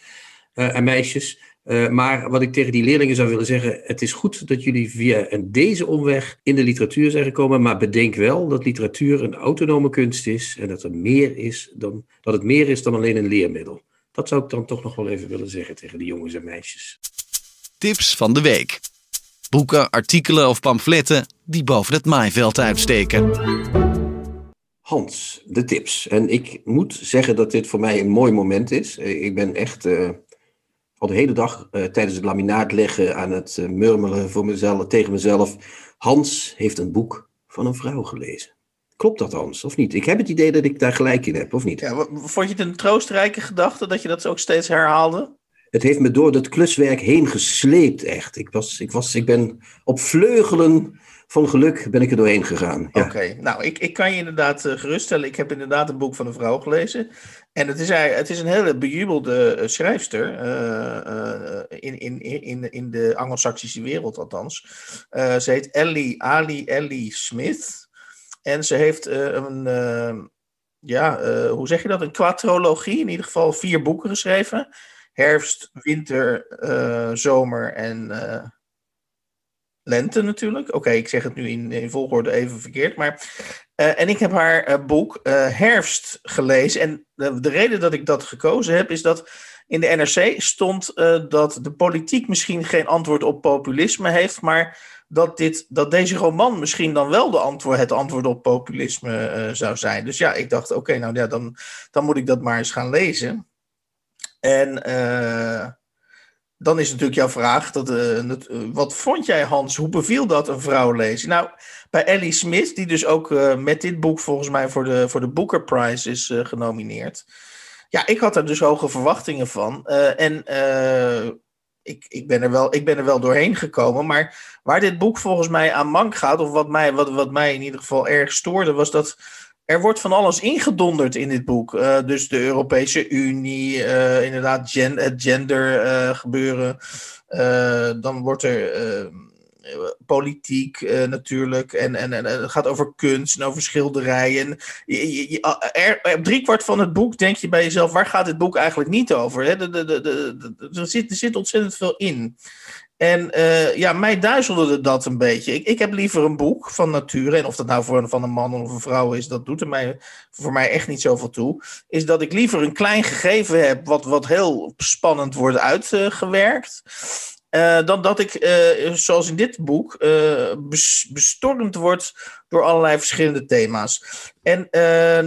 uh, en meisjes. Uh, maar wat ik tegen die leerlingen zou willen zeggen, het is goed dat jullie via deze omweg in de literatuur zijn gekomen, maar bedenk wel dat literatuur een autonome kunst is en dat, er meer is dan, dat het meer is dan alleen een leermiddel. Dat zou ik dan toch nog wel even willen zeggen tegen die jongens en meisjes. Tips van de week. Boeken, artikelen of pamfletten die boven het maaiveld uitsteken. Hans, de tips. En ik moet zeggen dat dit voor mij een mooi moment is. Eh, ik ben echt uh, al de hele dag uh, tijdens het laminaat leggen aan het uh, murmelen voor mezelf, tegen mezelf. Hans heeft een boek van een vrouw gelezen. Klopt dat, Hans, of niet? Ik heb het idee dat ik daar gelijk in heb, of niet? Ja, vond je het een troostrijke gedachte dat je dat ook steeds herhaalde? Het heeft me door dat kluswerk heen gesleept, echt. Ik, was, ik, was, ik ben op vleugelen van geluk ben ik er doorheen gegaan. Oké, nou, ik, ik kan je inderdaad uh, geruststellen. Ik heb inderdaad een boek van een vrouw gelezen. En het is, het is een hele bejubelde uh, schrijfster. Uh, in, in, in, in de Anglo-Saxische wereld althans. ze heet Ellie, Ali Ellie Smith. En ze heeft een, ja, hoe zeg je dat? Een quadrologie. In ieder geval vier boeken geschreven. Herfst, winter, zomer en lente natuurlijk. Oké, ik zeg het nu in, in volgorde even verkeerd. Maar, uh, en ik heb haar boek Herfst gelezen. En de, de, reden dat ik dat gekozen heb, is dat in de NRC stond dat de politiek misschien geen antwoord op populisme heeft, maar dat, dit, dat deze roman misschien dan wel de antwoord, het antwoord op populisme zou zijn. Dus ja, ik dacht, oké, nou ja, dan, dan moet ik dat maar eens gaan lezen. En dan is natuurlijk jouw vraag: dat, uh, wat vond jij, Hans? Hoe beviel dat een vrouw lezen? Nou, bij Ellie Smith, die dus ook uh, met dit boek volgens mij voor de, voor de Booker Prize is genomineerd. Ja, ik had er dus hoge verwachtingen van. en ik, ik, ben er wel, ik ben er wel doorheen gekomen. Maar waar dit boek volgens mij aan mank gaat, of wat mij, wat, wat mij in ieder geval erg stoorde, was dat er wordt van alles ingedonderd in dit boek. Uh, dus de Europese Unie, uh, inderdaad gen het gender uh, gebeuren. dan wordt er politiek natuurlijk. En, en, en het gaat over kunst en over schilderijen. Je, je, er, drie kwart van het boek denk je bij jezelf: waar gaat dit boek eigenlijk niet over? Hè? De, de, de, er, zit, er zit ontzettend veel in. En uh, ja, mij duizelde dat een beetje. Ik, ik heb liever een boek van nature. En of dat nou voor een, van een man of een vrouw is, dat doet er mij, voor mij echt niet zoveel toe. Is dat ik liever een klein gegeven heb, wat, wat heel spannend wordt uitgewerkt. Uh, dan dat ik, uh, zoals in dit boek, bestormd word door allerlei verschillende thema's. En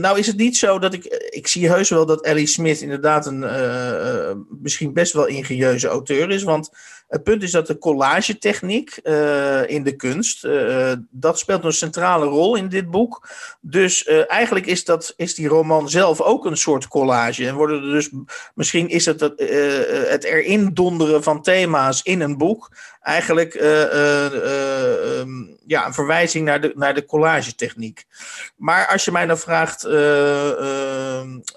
nou is het niet zo dat ik. Ik zie heus wel dat Ellie Smith inderdaad een misschien best wel ingenieuze auteur is. Want het punt is dat de collagetechniek uh, in de kunst, uh, dat speelt een centrale rol in dit boek. Dus eigenlijk is, dat, is die roman zelf ook een soort collage. En worden er dus, misschien is het het, het erin donderen van thema's in een boek eigenlijk um, ja, een verwijzing naar de, naar de collagetechniek. Maar als je mij dan vraagt,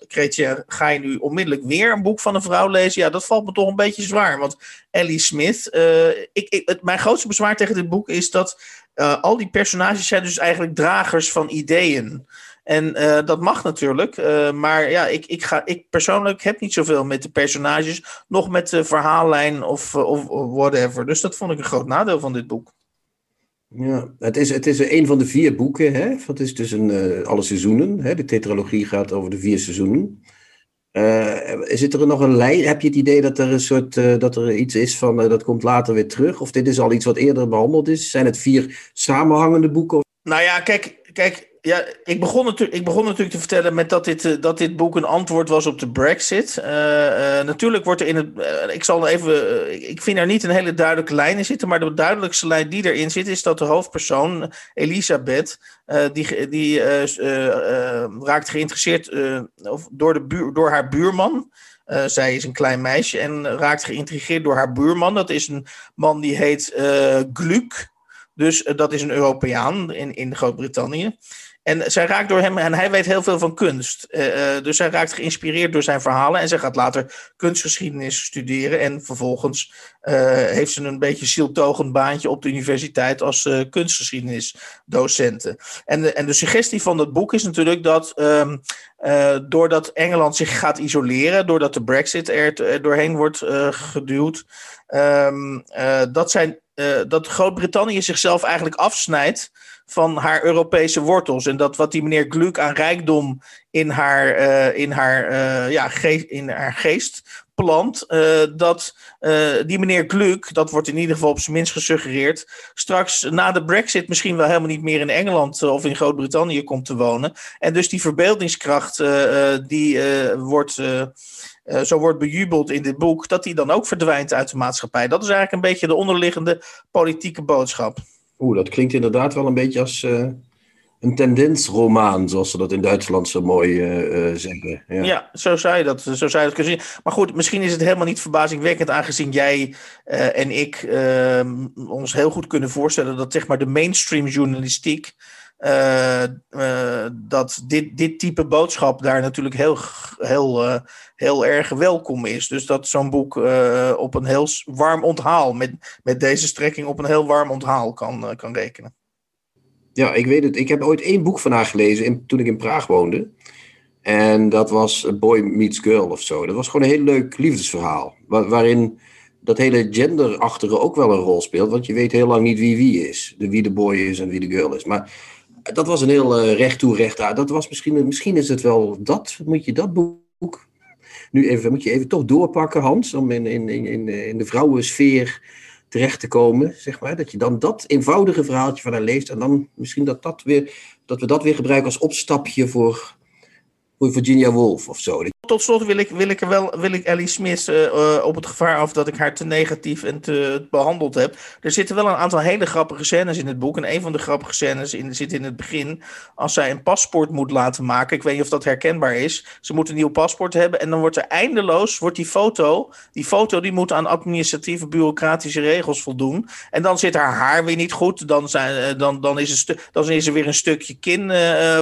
Kretje, ga je nu onmiddellijk weer een boek van een vrouw lezen? Ja, dat valt me toch een beetje zwaar. Want Ellie Smith. Ik, ik, het, mijn grootste bezwaar tegen dit boek is dat al die personages zijn dus eigenlijk dragers van ideeën. En uh, dat mag natuurlijk, maar ja, ik, ik, ga, ik persoonlijk heb niet zoveel met de personages, nog met de verhaallijn of, of, of whatever. Dus dat vond ik een groot nadeel van dit boek. Ja, het is, het is een van de vier boeken. Hè? Het is dus een, alle seizoenen. Hè? De tetralogie gaat over de vier seizoenen. Zit er nog een lijn? Heb je het idee dat er een soort dat er iets is van dat komt later weer terug? Of dit is al iets wat eerder behandeld is? Zijn het vier samenhangende boeken? Nou ja, kijk, kijk ja, ik begon, natuurlijk, ik begon natuurlijk te vertellen met dat dit, uh, dat dit boek een antwoord was op de Brexit. Uh, uh, natuurlijk wordt er in het. ik zal even. ik vind er niet een hele duidelijke lijn in zitten. Maar de duidelijkste lijn die erin zit, is dat de hoofdpersoon, Elisabeth. die die raakt geïnteresseerd of door, de door haar buurman. Zij is een klein meisje en raakt geïntrigeerd door haar buurman. Dat is een man die heet uh, Gluck. Dus dat is een Europeaan in, in Groot-Brittannië. En zij raakt door hem, en hij weet heel veel van kunst. Uh, uh, dus zij raakt geïnspireerd door zijn verhalen. En zij gaat later kunstgeschiedenis studeren. En vervolgens uh, heeft ze een beetje zieltogend baantje op de universiteit als kunstgeschiedenisdocenten. En de, en de suggestie van dat boek is natuurlijk dat um, doordat Engeland zich gaat isoleren, doordat de Brexit er, doorheen wordt geduwd, um, dat, zijn, dat Groot-Brittannië zichzelf eigenlijk afsnijdt van haar Europese wortels. En dat wat die meneer Gluck aan rijkdom in haar, uh, in haar, uh, ja, geest, in haar geest plant, uh, dat die meneer Gluck, dat wordt in ieder geval op zijn minst gesuggereerd, straks na de brexit misschien wel helemaal niet meer in Engeland of in Groot-Brittannië komt te wonen. En dus die verbeeldingskracht die wordt... Zo wordt bejubeld in dit boek, dat die dan ook verdwijnt uit de maatschappij. Dat is eigenlijk een beetje de onderliggende politieke boodschap. Oeh, dat klinkt inderdaad wel een beetje als uh, een tendensroman, zoals ze dat in Duitsland zo mooi uh, zeggen. Ja. zo, zou je dat, zo zou dat kunnen zien. Maar goed, misschien is het helemaal niet verbazingwekkend, aangezien jij en ik ehm, ons heel goed kunnen voorstellen dat zeg maar, de mainstream journalistiek uh, uh, dat dit, dit type boodschap daar natuurlijk heel, heel, uh, heel erg welkom is. Dus dat zo'n boek op een heel warm onthaal, met, met deze strekking op een heel warm onthaal kan, kan rekenen. Ja, ik weet het. Ik heb ooit één boek van haar gelezen toen ik in Praag woonde. En dat was Boy Meets Girl of zo. Dat was gewoon een heel leuk liefdesverhaal. waarin dat hele genderachtige ook wel een rol speelt. Want je weet heel lang niet wie wie is. De wie de boy is en wie de girl is. Maar dat was een heel uh, recht toe, recht aan. Dat was misschien, misschien is het wel dat. Moet je dat boek nu even, moet je even toch doorpakken, Hans, om in, in, in, in de vrouwensfeer terecht te komen, zeg maar. Dat je dan dat eenvoudige verhaaltje van haar leest en dan misschien dat, dat, weer, dat we dat weer gebruiken als opstapje voor, voor Virginia Woolf of zo tot slot wil ik, wil ik, wel, wil ik Ellie Smith uh, op het gevaar af dat ik haar te negatief en te behandeld heb. Er zitten wel een aantal hele grappige scènes in het boek. En een van de grappige scènes in, zit in het begin. Als zij een paspoort moet laten maken. Ik weet niet of dat herkenbaar is. Ze moet een nieuw paspoort hebben. En dan wordt er eindeloos, wordt die foto. Die foto die moet aan administratieve bureaucratische regels voldoen. En dan zit haar haar weer niet goed. Dan, zijn, dan, dan, is, er dan is er weer een stukje kin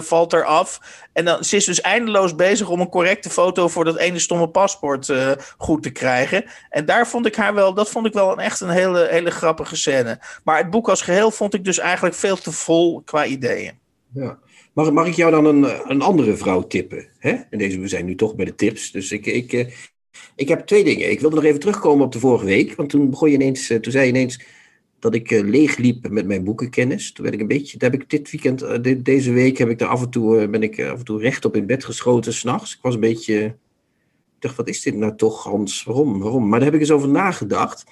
valt er af. En dan, ze is dus eindeloos bezig om een correcte foto voor dat ene stomme paspoort uh, goed te krijgen. En daar vond ik haar wel, dat vond ik wel een, echt een hele, hele grappige scène. Maar het boek als geheel vond ik dus eigenlijk veel te vol qua ideeën. Ja. Mag, mag ik jou dan een, een andere vrouw tippen? Hè? En deze, we zijn nu toch bij de tips. Dus ik, ik, eh, ik heb twee dingen. Ik wilde nog even terugkomen op de vorige week. Want toen begon je ineens, eh, toen zei je ineens dat ik uh, leeg liep met mijn boekenkennis. Toen werd ik een beetje, daar heb ik dit weekend, uh, deze week heb ik daar af en toe, ben ik af en toe rechtop in bed geschoten s'nachts. Ik was een beetje, ik dacht, wat is dit nou toch, Hans? Waarom? Waarom? Maar daar heb ik eens over nagedacht.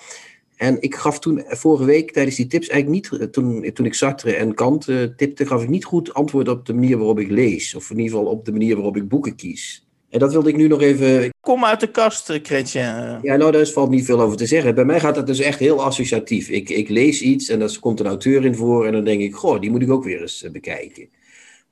En ik gaf toen vorige week tijdens die tips eigenlijk niet, toen, toen ik Sartre en Kant tipte, gaf ik niet goed antwoord op de manier waarop ik lees. Of in ieder geval op de manier waarop ik boeken kies. En dat wilde ik nu nog even. Kom uit de kast, eh, Chrétien. Ja, nou, daar valt niet veel over te zeggen. Bij mij gaat het dus echt heel associatief. Ik, ik lees iets en daar komt een auteur in voor. En dan denk ik, goh, die moet ik ook weer eens eh, bekijken.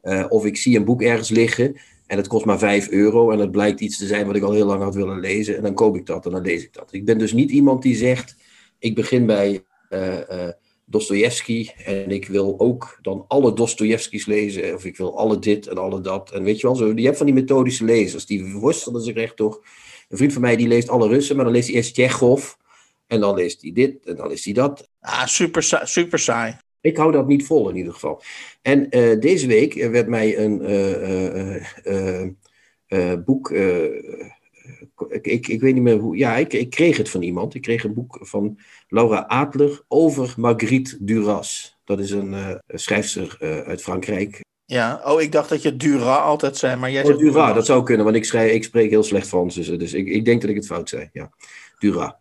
Uh, of ik zie een boek ergens liggen en het kost maar 5 euro. En het blijkt iets te zijn wat ik al heel lang had willen lezen. En dan koop ik dat en dan lees ik dat. Ik ben dus niet iemand die zegt: ik begin bij. Uh, Dostoevsky. En ik wil ook dan alle Dostojevskis lezen. Of ik wil alle dit en alle dat. En weet je wel, zo, je hebt van die methodische lezers. Die worstelen zich echt toch. Een vriend van mij die leest alle Russen, maar dan leest hij eerst Tsjechov. En dan leest hij dit en dan leest hij dat. Ah, super, super saai. Ik hou dat niet vol in ieder geval. En uh, deze week werd mij een uh, uh, boek ik, ik, ik, weet niet meer hoe. Ja, ik, ik kreeg het van iemand. Ik kreeg een boek van Laura Adler over Marguerite Duras. Dat is een uh, schrijfster uh, uit Frankrijk. Ja, oh, ik dacht dat je Duras altijd zei, maar jij oh, zegt Duras. Dat zou kunnen, want ik, schrijf, ik spreek heel slecht Frans, dus, dus ik, ik denk dat ik het fout zei. Ja, Duras.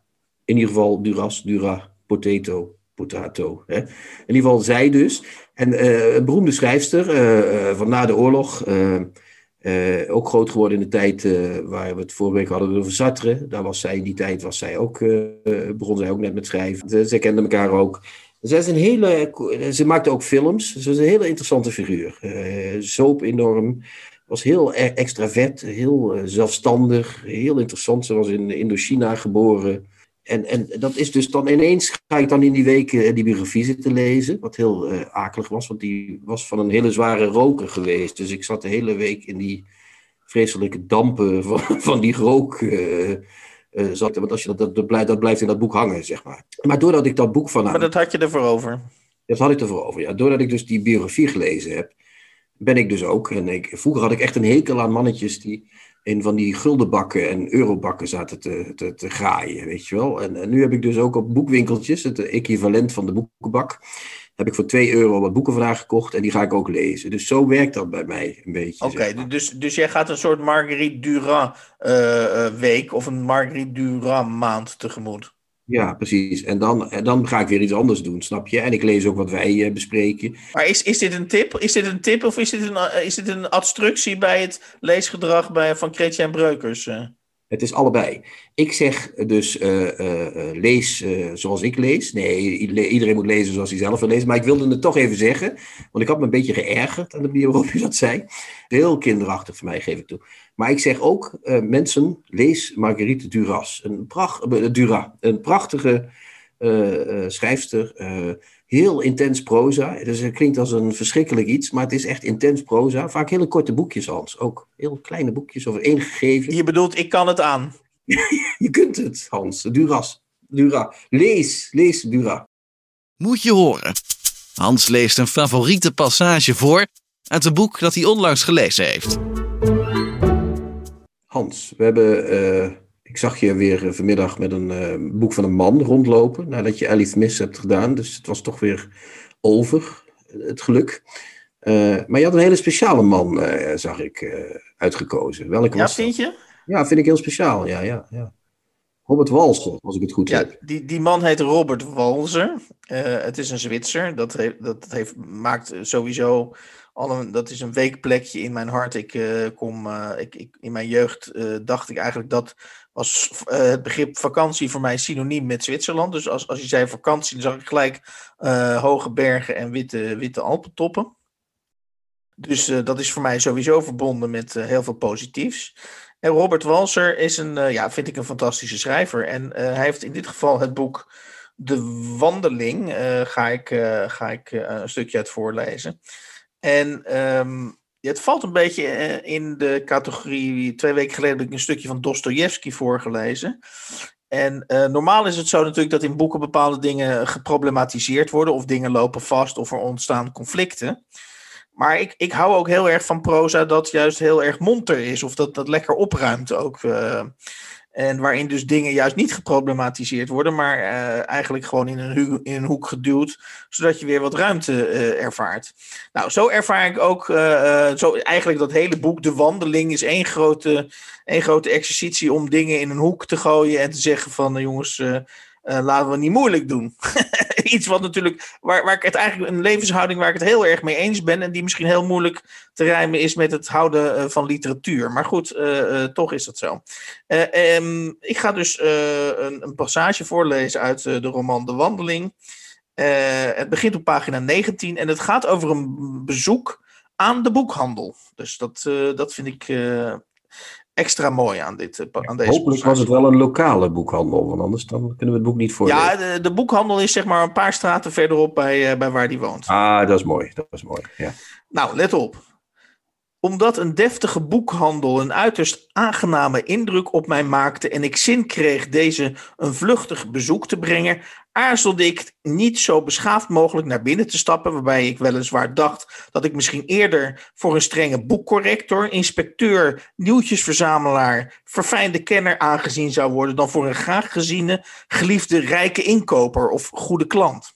In ieder geval Duras, Duras, potato, potato. Hè? In ieder geval zij dus. En uh, een beroemde schrijfster van na de oorlog. Uh, ook groot geworden in de tijd uh, waar we het vorige week hadden over Sartre. Daar was zij in die tijd, was zij ook, uh, begon zij ook net met schrijven. Ze, ze kenden elkaar ook. Is een hele, ze maakte ook films. Ze was een hele interessante figuur. zoop enorm. Was heel e-, extravert, heel zelfstandig, heel interessant. Ze was in Indochina geboren. En, en dat is dus dan ineens, ga ik dan in die week die biografie zitten lezen, wat heel uh, akelig was, want die was van een hele zware roker geweest. Dus ik zat de hele week in die vreselijke dampen van, van die rook. Uh, uh, zat, want als je dat, dat, dat, blijft, dat blijft in dat boek hangen, zeg maar. Maar doordat ik dat boek van. Maar dat had je ervoor over? Dat had ik ervoor over, ja. Doordat ik dus die biografie gelezen heb, ben ik dus ook. En ik, vroeger had ik echt een hekel aan mannetjes die in van die guldenbakken en eurobakken zaten te, te, te graaien, weet je wel. En, en, nu heb ik dus ook op boekwinkeltjes, het equivalent van de boekenbak, heb ik voor 2 euro wat boeken vandaag gekocht en die ga ik ook lezen. Dus zo werkt dat bij mij een beetje. Oké, dus, dus jij gaat een soort Marguerite Duras uh, week of een Marguerite Duras maand tegemoet. Ja, precies. En dan, en dan ga ik weer iets anders doen, snap je? En ik lees ook wat wij uh, bespreken. Maar is, is dit een tip? Is dit een tip of is dit een, is dit een obstructie bij het leesgedrag bij, van Chrétien Breukers? Uh? Het is allebei. Ik zeg dus uh, lees zoals ik lees. Nee, iedereen moet lezen zoals hij zelf wil lezen. Maar ik wilde het toch even zeggen. Want ik had me een beetje geërgerd aan de manier waarop je dat zei. Heel kinderachtig voor mij, geef ik toe. Maar ik zeg ook, mensen, lees Marguerite Duras. Een, pracht, Duras, een prachtige schrijfster heel intens proza. Dus het klinkt als een verschrikkelijk iets, maar het is echt intens proza. Vaak hele korte boekjes, Hans. Ook heel kleine boekjes over één gegeven. Je bedoelt, ik kan het aan. je kunt het, Hans. Duras. Dura. Lees, lees Dura. Moet je horen. Hans leest een favoriete passage voor uit een boek dat hij onlangs gelezen heeft. Hans, we hebben uh, ik zag je weer eh, vanmiddag met een uh, boek van een man rondlopen. Nadat je Elif Mis hebt gedaan. Dus het was toch weer over, het geluk. Uh, maar je had een hele speciale man, zag ik, uitgekozen. Welke ja, was vind je? Ja, vind ik heel speciaal. Ja, ja, ja. Robert Walser, als ik het goed ja, heb. Die, die man heet Robert Walser. het is een Zwitser. Dat, dat heeft, maakt sowieso dat is een weekplekje in mijn hart. Ik kom, ik, ik, in mijn jeugd dacht ik eigenlijk dat was het begrip vakantie voor mij synoniem met Zwitserland. Dus als, als je zei vakantie, dan zag ik gelijk hoge bergen en witte, witte Alpentoppen. Dus dat is voor mij sowieso verbonden met heel veel positiefs. En Robert Walser is een, ja, vind ik een fantastische schrijver. En hij heeft in dit geval het boek De Wandeling, ga ik, ga ik een stukje uit voorlezen. En um, het valt een beetje eh, in de categorie. Twee weken geleden heb ik een stukje van Dostoevsky voorgelezen. En uh, normaal is het zo natuurlijk dat in boeken bepaalde dingen geproblematiseerd worden, of dingen lopen vast, of er ontstaan conflicten. Maar ik, ik hou ook heel erg van proza dat juist heel erg monter is, of dat dat lekker opruimt ook. Uh, en waarin dus dingen juist niet geproblematiseerd worden, maar uh, eigenlijk gewoon in een, in een, hoek geduwd, zodat je weer wat ruimte uh, ervaart. Nou, zo ervaar ik ook, uh, zo eigenlijk dat hele boek, De Wandeling, is één grote, één grote exercitie om dingen in een hoek te gooien en te zeggen van, jongens, uh, laten we niet moeilijk doen. Iets wat natuurlijk, waar, waar ik het eigenlijk een levenshouding waar ik het heel erg mee eens ben. En die misschien heel moeilijk te rijmen is met het houden uh, van literatuur. Maar goed, uh, toch is dat zo. Um, ik ga dus een, een, passage voorlezen uit de roman De Wandeling. het begint op pagina 19 en het gaat over een bezoek aan de boekhandel. Dus dat, dat vind ik extra mooi aan, dit, eh, aan deze Hopelijk was het wel een lokale boekhandel, want anders dan kunnen we het boek niet voorlezen. Ja, de, de boekhandel is zeg maar een paar straten verderop bij, uh, bij waar die woont. Ah, dat is mooi. Dat is mooi, ja. Nou, let op omdat een deftige boekhandel een uiterst aangename indruk op mij maakte en ik zin kreeg deze een vluchtig bezoek te brengen, aarzelde ik niet zo beschaafd mogelijk naar binnen te stappen, waarbij ik weliswaar dacht dat ik misschien eerder voor een strenge boekcorrector, inspecteur, nieuwtjesverzamelaar, verfijnde kenner aangezien zou worden dan voor een graag geziene, geliefde rijke inkoper of goede klant.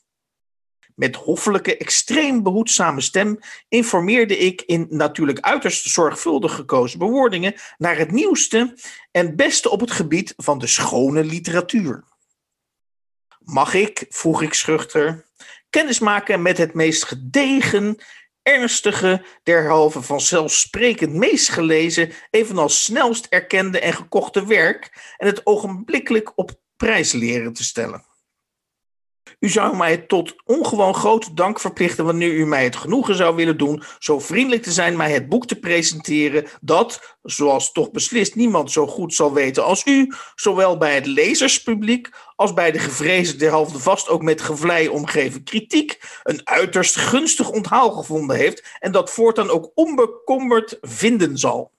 Met hoffelijke, extreem behoedzame stem informeerde ik in natuurlijk uiterst zorgvuldig gekozen bewoordingen naar het nieuwste en beste op het gebied van de schone literatuur. Mag ik, vroeg ik schuchter, kennismaken met het meest gedegen, ernstige, derhalve vanzelfsprekend meest gelezen, evenals snelst erkende en gekochte werk en het ogenblikkelijk op prijs leren te stellen? U zou mij tot ongewoon grote dank verplichten wanneer u mij het genoegen zou willen doen zo vriendelijk te zijn mij het boek te presenteren dat, zoals toch beslist niemand zo goed zal weten als u, zowel bij het lezerspubliek als bij de gevreesde derhalve vast ook met gevlei omgeven kritiek een uiterst gunstig onthaal gevonden heeft en dat voortaan ook onbekommerd vinden zal.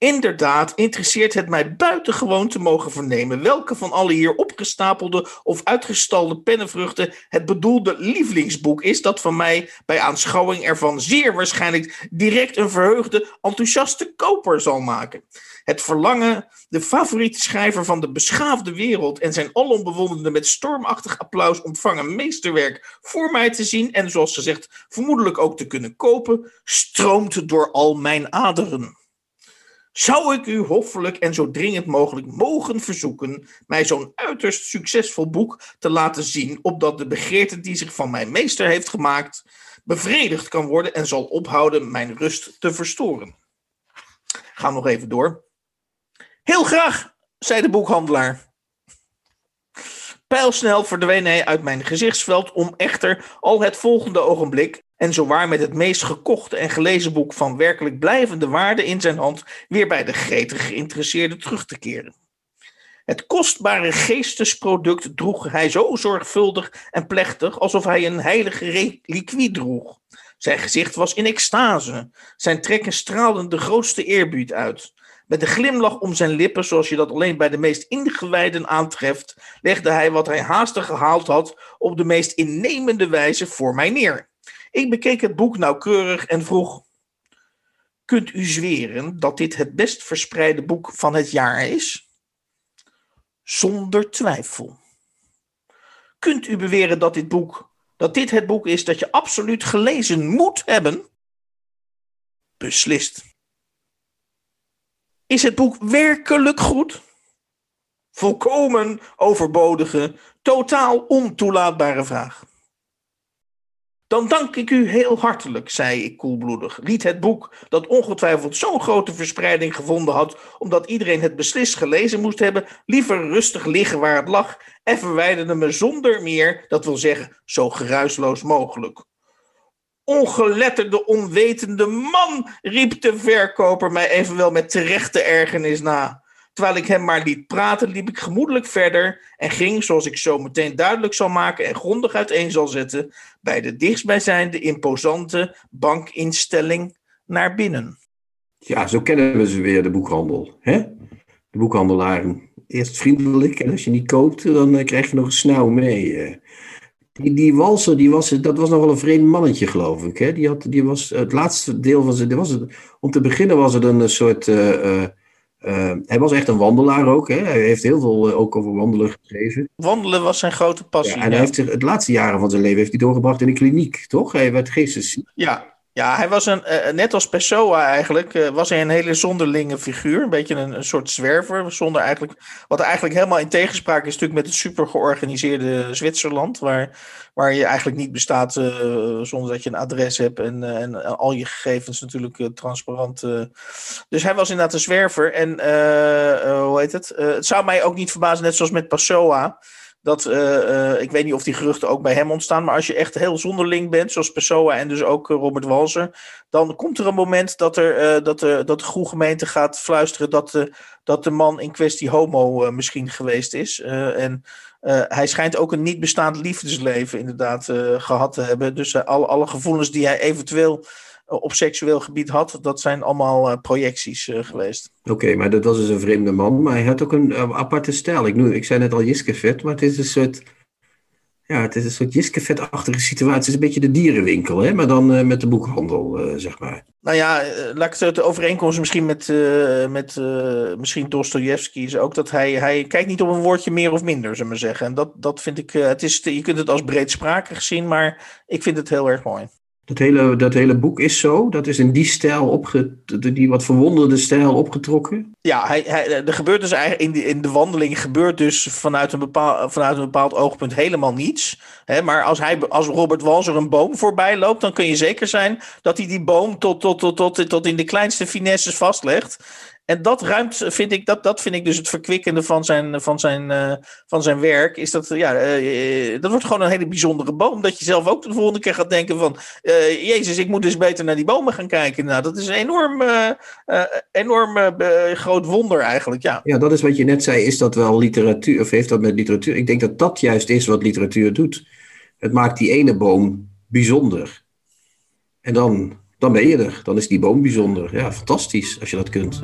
Inderdaad, interesseert het mij buitengewoon te mogen vernemen welke van alle hier opgestapelde of uitgestalde pennenvruchten het bedoelde lievelingsboek is dat van mij bij aanschouwing ervan zeer waarschijnlijk direct een verheugde, enthousiaste koper zal maken. Het verlangen de favoriete schrijver van de beschaafde wereld en zijn alombewonderende met stormachtig applaus ontvangen meesterwerk voor mij te zien en zoals gezegd vermoedelijk ook te kunnen kopen, stroomt door al mijn aderen zou ik u hoffelijk en zo dringend mogelijk mogen verzoeken mij zo'n uiterst succesvol boek te laten zien, opdat de begeerte die zich van mijn meester heeft gemaakt bevredigd kan worden en zal ophouden mijn rust te verstoren. Ga nog even door. Heel graag, zei de boekhandelaar. Pijlsnel verdween hij uit mijn gezichtsveld om echter al het volgende ogenblik en zowaar met het meest gekochte en gelezen boek van werkelijk blijvende waarde in zijn hand weer bij de gretig geïnteresseerde terug te keren. Het kostbare geestesproduct droeg hij zo zorgvuldig en plechtig alsof hij een heilige reliquie droeg. Zijn gezicht was in extase, zijn trekken straalden de grootste eerbied uit. Met een glimlach om zijn lippen, zoals je dat alleen bij de meest ingewijden aantreft, legde hij wat hij haastig gehaald had op de meest innemende wijze voor mij neer. Ik bekeek het boek nauwkeurig en vroeg: Kunt u zweren dat dit het best verspreide boek van het jaar is? Zonder twijfel. Kunt u beweren dat dit boek, dat dit het boek is dat je absoluut gelezen moet hebben? Beslist. Is het boek werkelijk goed? Volkomen overbodige, totaal ontoelaatbare vraag. Dan dank ik u heel hartelijk, zei ik koelbloedig. Liet het boek, dat ongetwijfeld zo'n grote verspreiding gevonden had, omdat iedereen het beslist gelezen moest hebben, liever rustig liggen waar het lag en verwijderde me zonder meer, dat wil zeggen, zo geruisloos mogelijk. Ongeletterde, onwetende man, riep de verkoper mij evenwel met terechte ergernis na. Terwijl ik hem maar liet praten, liep ik gemoedelijk verder en ging, zoals ik zo meteen duidelijk zal maken en grondig uiteen zal zetten, bij de dichtstbijzijnde imposante bankinstelling naar binnen. Ja, zo kennen we ze weer, de boekhandel. Hè? De boekhandelaren. Eerst vriendelijk en als je niet koopt, dan eh, krijg je nog een snauw mee. eh. Die, die walser, die was, dat was nog wel een vreemd mannetje, geloof ik. Hè? Die had, die was, het laatste deel van zijn... Was om te beginnen was het een soort... eh, eh, eh, hij was echt een wandelaar ook. Hè? Hij heeft heel veel eh, ook over wandelen geschreven. Wandelen was zijn grote passie. Ja, en ja. hij heeft zich, het laatste jaren van zijn leven heeft hij doorgebracht in een kliniek, toch? Hij werd geestesziek. Ja, ja hij was een, eh, net als Pessoa eigenlijk, eh, was hij een hele zonderlinge figuur. Een beetje een, een soort zwerver, zonder eigenlijk, wat eigenlijk helemaal in tegenspraak is natuurlijk met het super georganiseerde Zwitserland, waar, waar je eigenlijk niet bestaat eh, zonder dat je een adres hebt en, eh, en al je gegevens natuurlijk eh, transparant. eh. Dus hij was inderdaad een zwerver en eh, eh, hoe heet het? Eh, het zou mij ook niet verbazen, net zoals met Pessoa, dat, eh, eh, ik weet niet of die geruchten ook bij hem ontstaan, maar als je echt heel zonderling bent, zoals Pessoa en dus ook eh, Robert Walser, dan komt er een moment dat, er, dat, er, dat de goede gemeente gaat fluisteren dat, de dat de man in kwestie homo misschien geweest is. En hij schijnt ook een niet bestaand liefdesleven inderdaad eh, gehad te hebben. Dus alle, alle gevoelens die hij eventueel op seksueel gebied had, dat zijn allemaal eh, projecties eh, geweest. Oké, maar dat was dus een vreemde man. Maar hij had ook een eh, aparte stijl. Ik, noem, ik zei net al Jiskevet, maar het is een soort... Ja, het is een soort Jiskevet-achtige situatie. Het is een beetje de dierenwinkel, hè? maar dan eh, met de boekhandel, eh, zeg maar. Nou ja, eh, laat ik het de overeenkomst misschien met, eh met eh, misschien Dostoevsky is ook dat hij, hij kijkt niet op een woordje meer of minder, zullen we zeggen. En dat, dat vind ik, eh, het is, je kunt het als breedsprakig zien, maar ik vind het heel erg mooi. Dat hele, dat hele boek is zo. Dat is in die stijl, opge, die wat verwonderde stijl opgetrokken. Ja, hij, hij, er gebeurt dus eigenlijk in, die, in de wandeling gebeurt dus vanuit een, bepaal, vanuit een bepaald oogpunt helemaal niets. Hè, maar als, hij, als Robert Walser een boom voorbij loopt, dan kun je zeker zijn dat hij die boom tot, tot, tot, tot, tot in de kleinste finesses vastlegt. En dat ruimt, vind ik, dat, dat vind ik dus het verkwikkende van zijn, van zijn, uh, van zijn werk. Is dat, ja, uh, dat wordt gewoon een hele bijzondere boom. Dat je zelf ook de volgende keer gaat denken van... Jezus, ik moet dus beter naar die bomen gaan kijken. Nou, dat is een enorm, enorm groot wonder eigenlijk, ja. Ja, dat is wat je net zei. Is dat wel literatuur, of heeft dat met literatuur? Ik denk dat dat juist is wat literatuur doet. Het maakt die ene boom bijzonder. En dan, dan ben je er. Dan is die boom bijzonder. Ja, fantastisch als je dat kunt.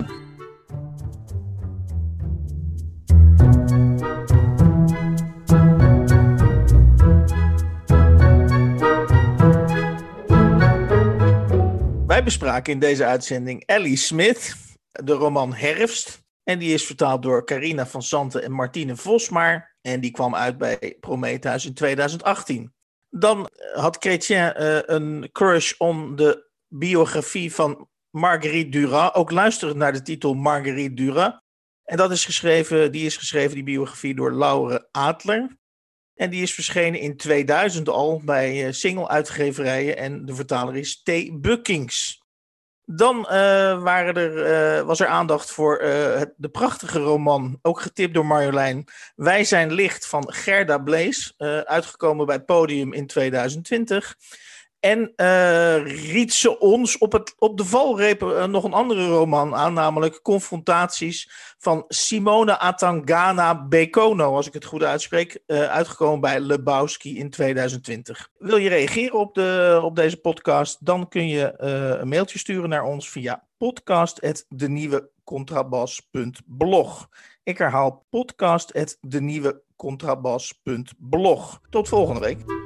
In deze uitzending Ellie Smith, de roman Herfst. En die is vertaald door Carina van Santen en Martine Vosmaar. En die kwam uit bij Prometheus in 2018. Dan had Chrétien uh, een crush on de biografie van Marguerite Duras. Ook luisterend naar de titel Marguerite Duras. En dat is geschreven, die is geschreven, die biografie, door Laure Adler. En die is verschenen in 2000 al bij single uitgeverijen. En de vertaler is T. Buckings. Dan waren er, uh, was er aandacht voor uh, het, de prachtige roman, ook getipt door Marjolein, Wij zijn licht van Gerda Blees, uitgekomen bij Podium in 2020. En uh, riet ze ons op, het, op de valreep uh, nog een andere roman aan, namelijk Confrontaties van Simone Atangana Bekono, als ik het goed uitspreek, uh, uitgekomen bij Lebowski in 2020. Wil je reageren op, de, op deze podcast, dan kun je een mailtje sturen naar ons via podcast.denieuwecontrabas.blog. Ik herhaal podcast.denieuwecontrabas.blog. Tot volgende week.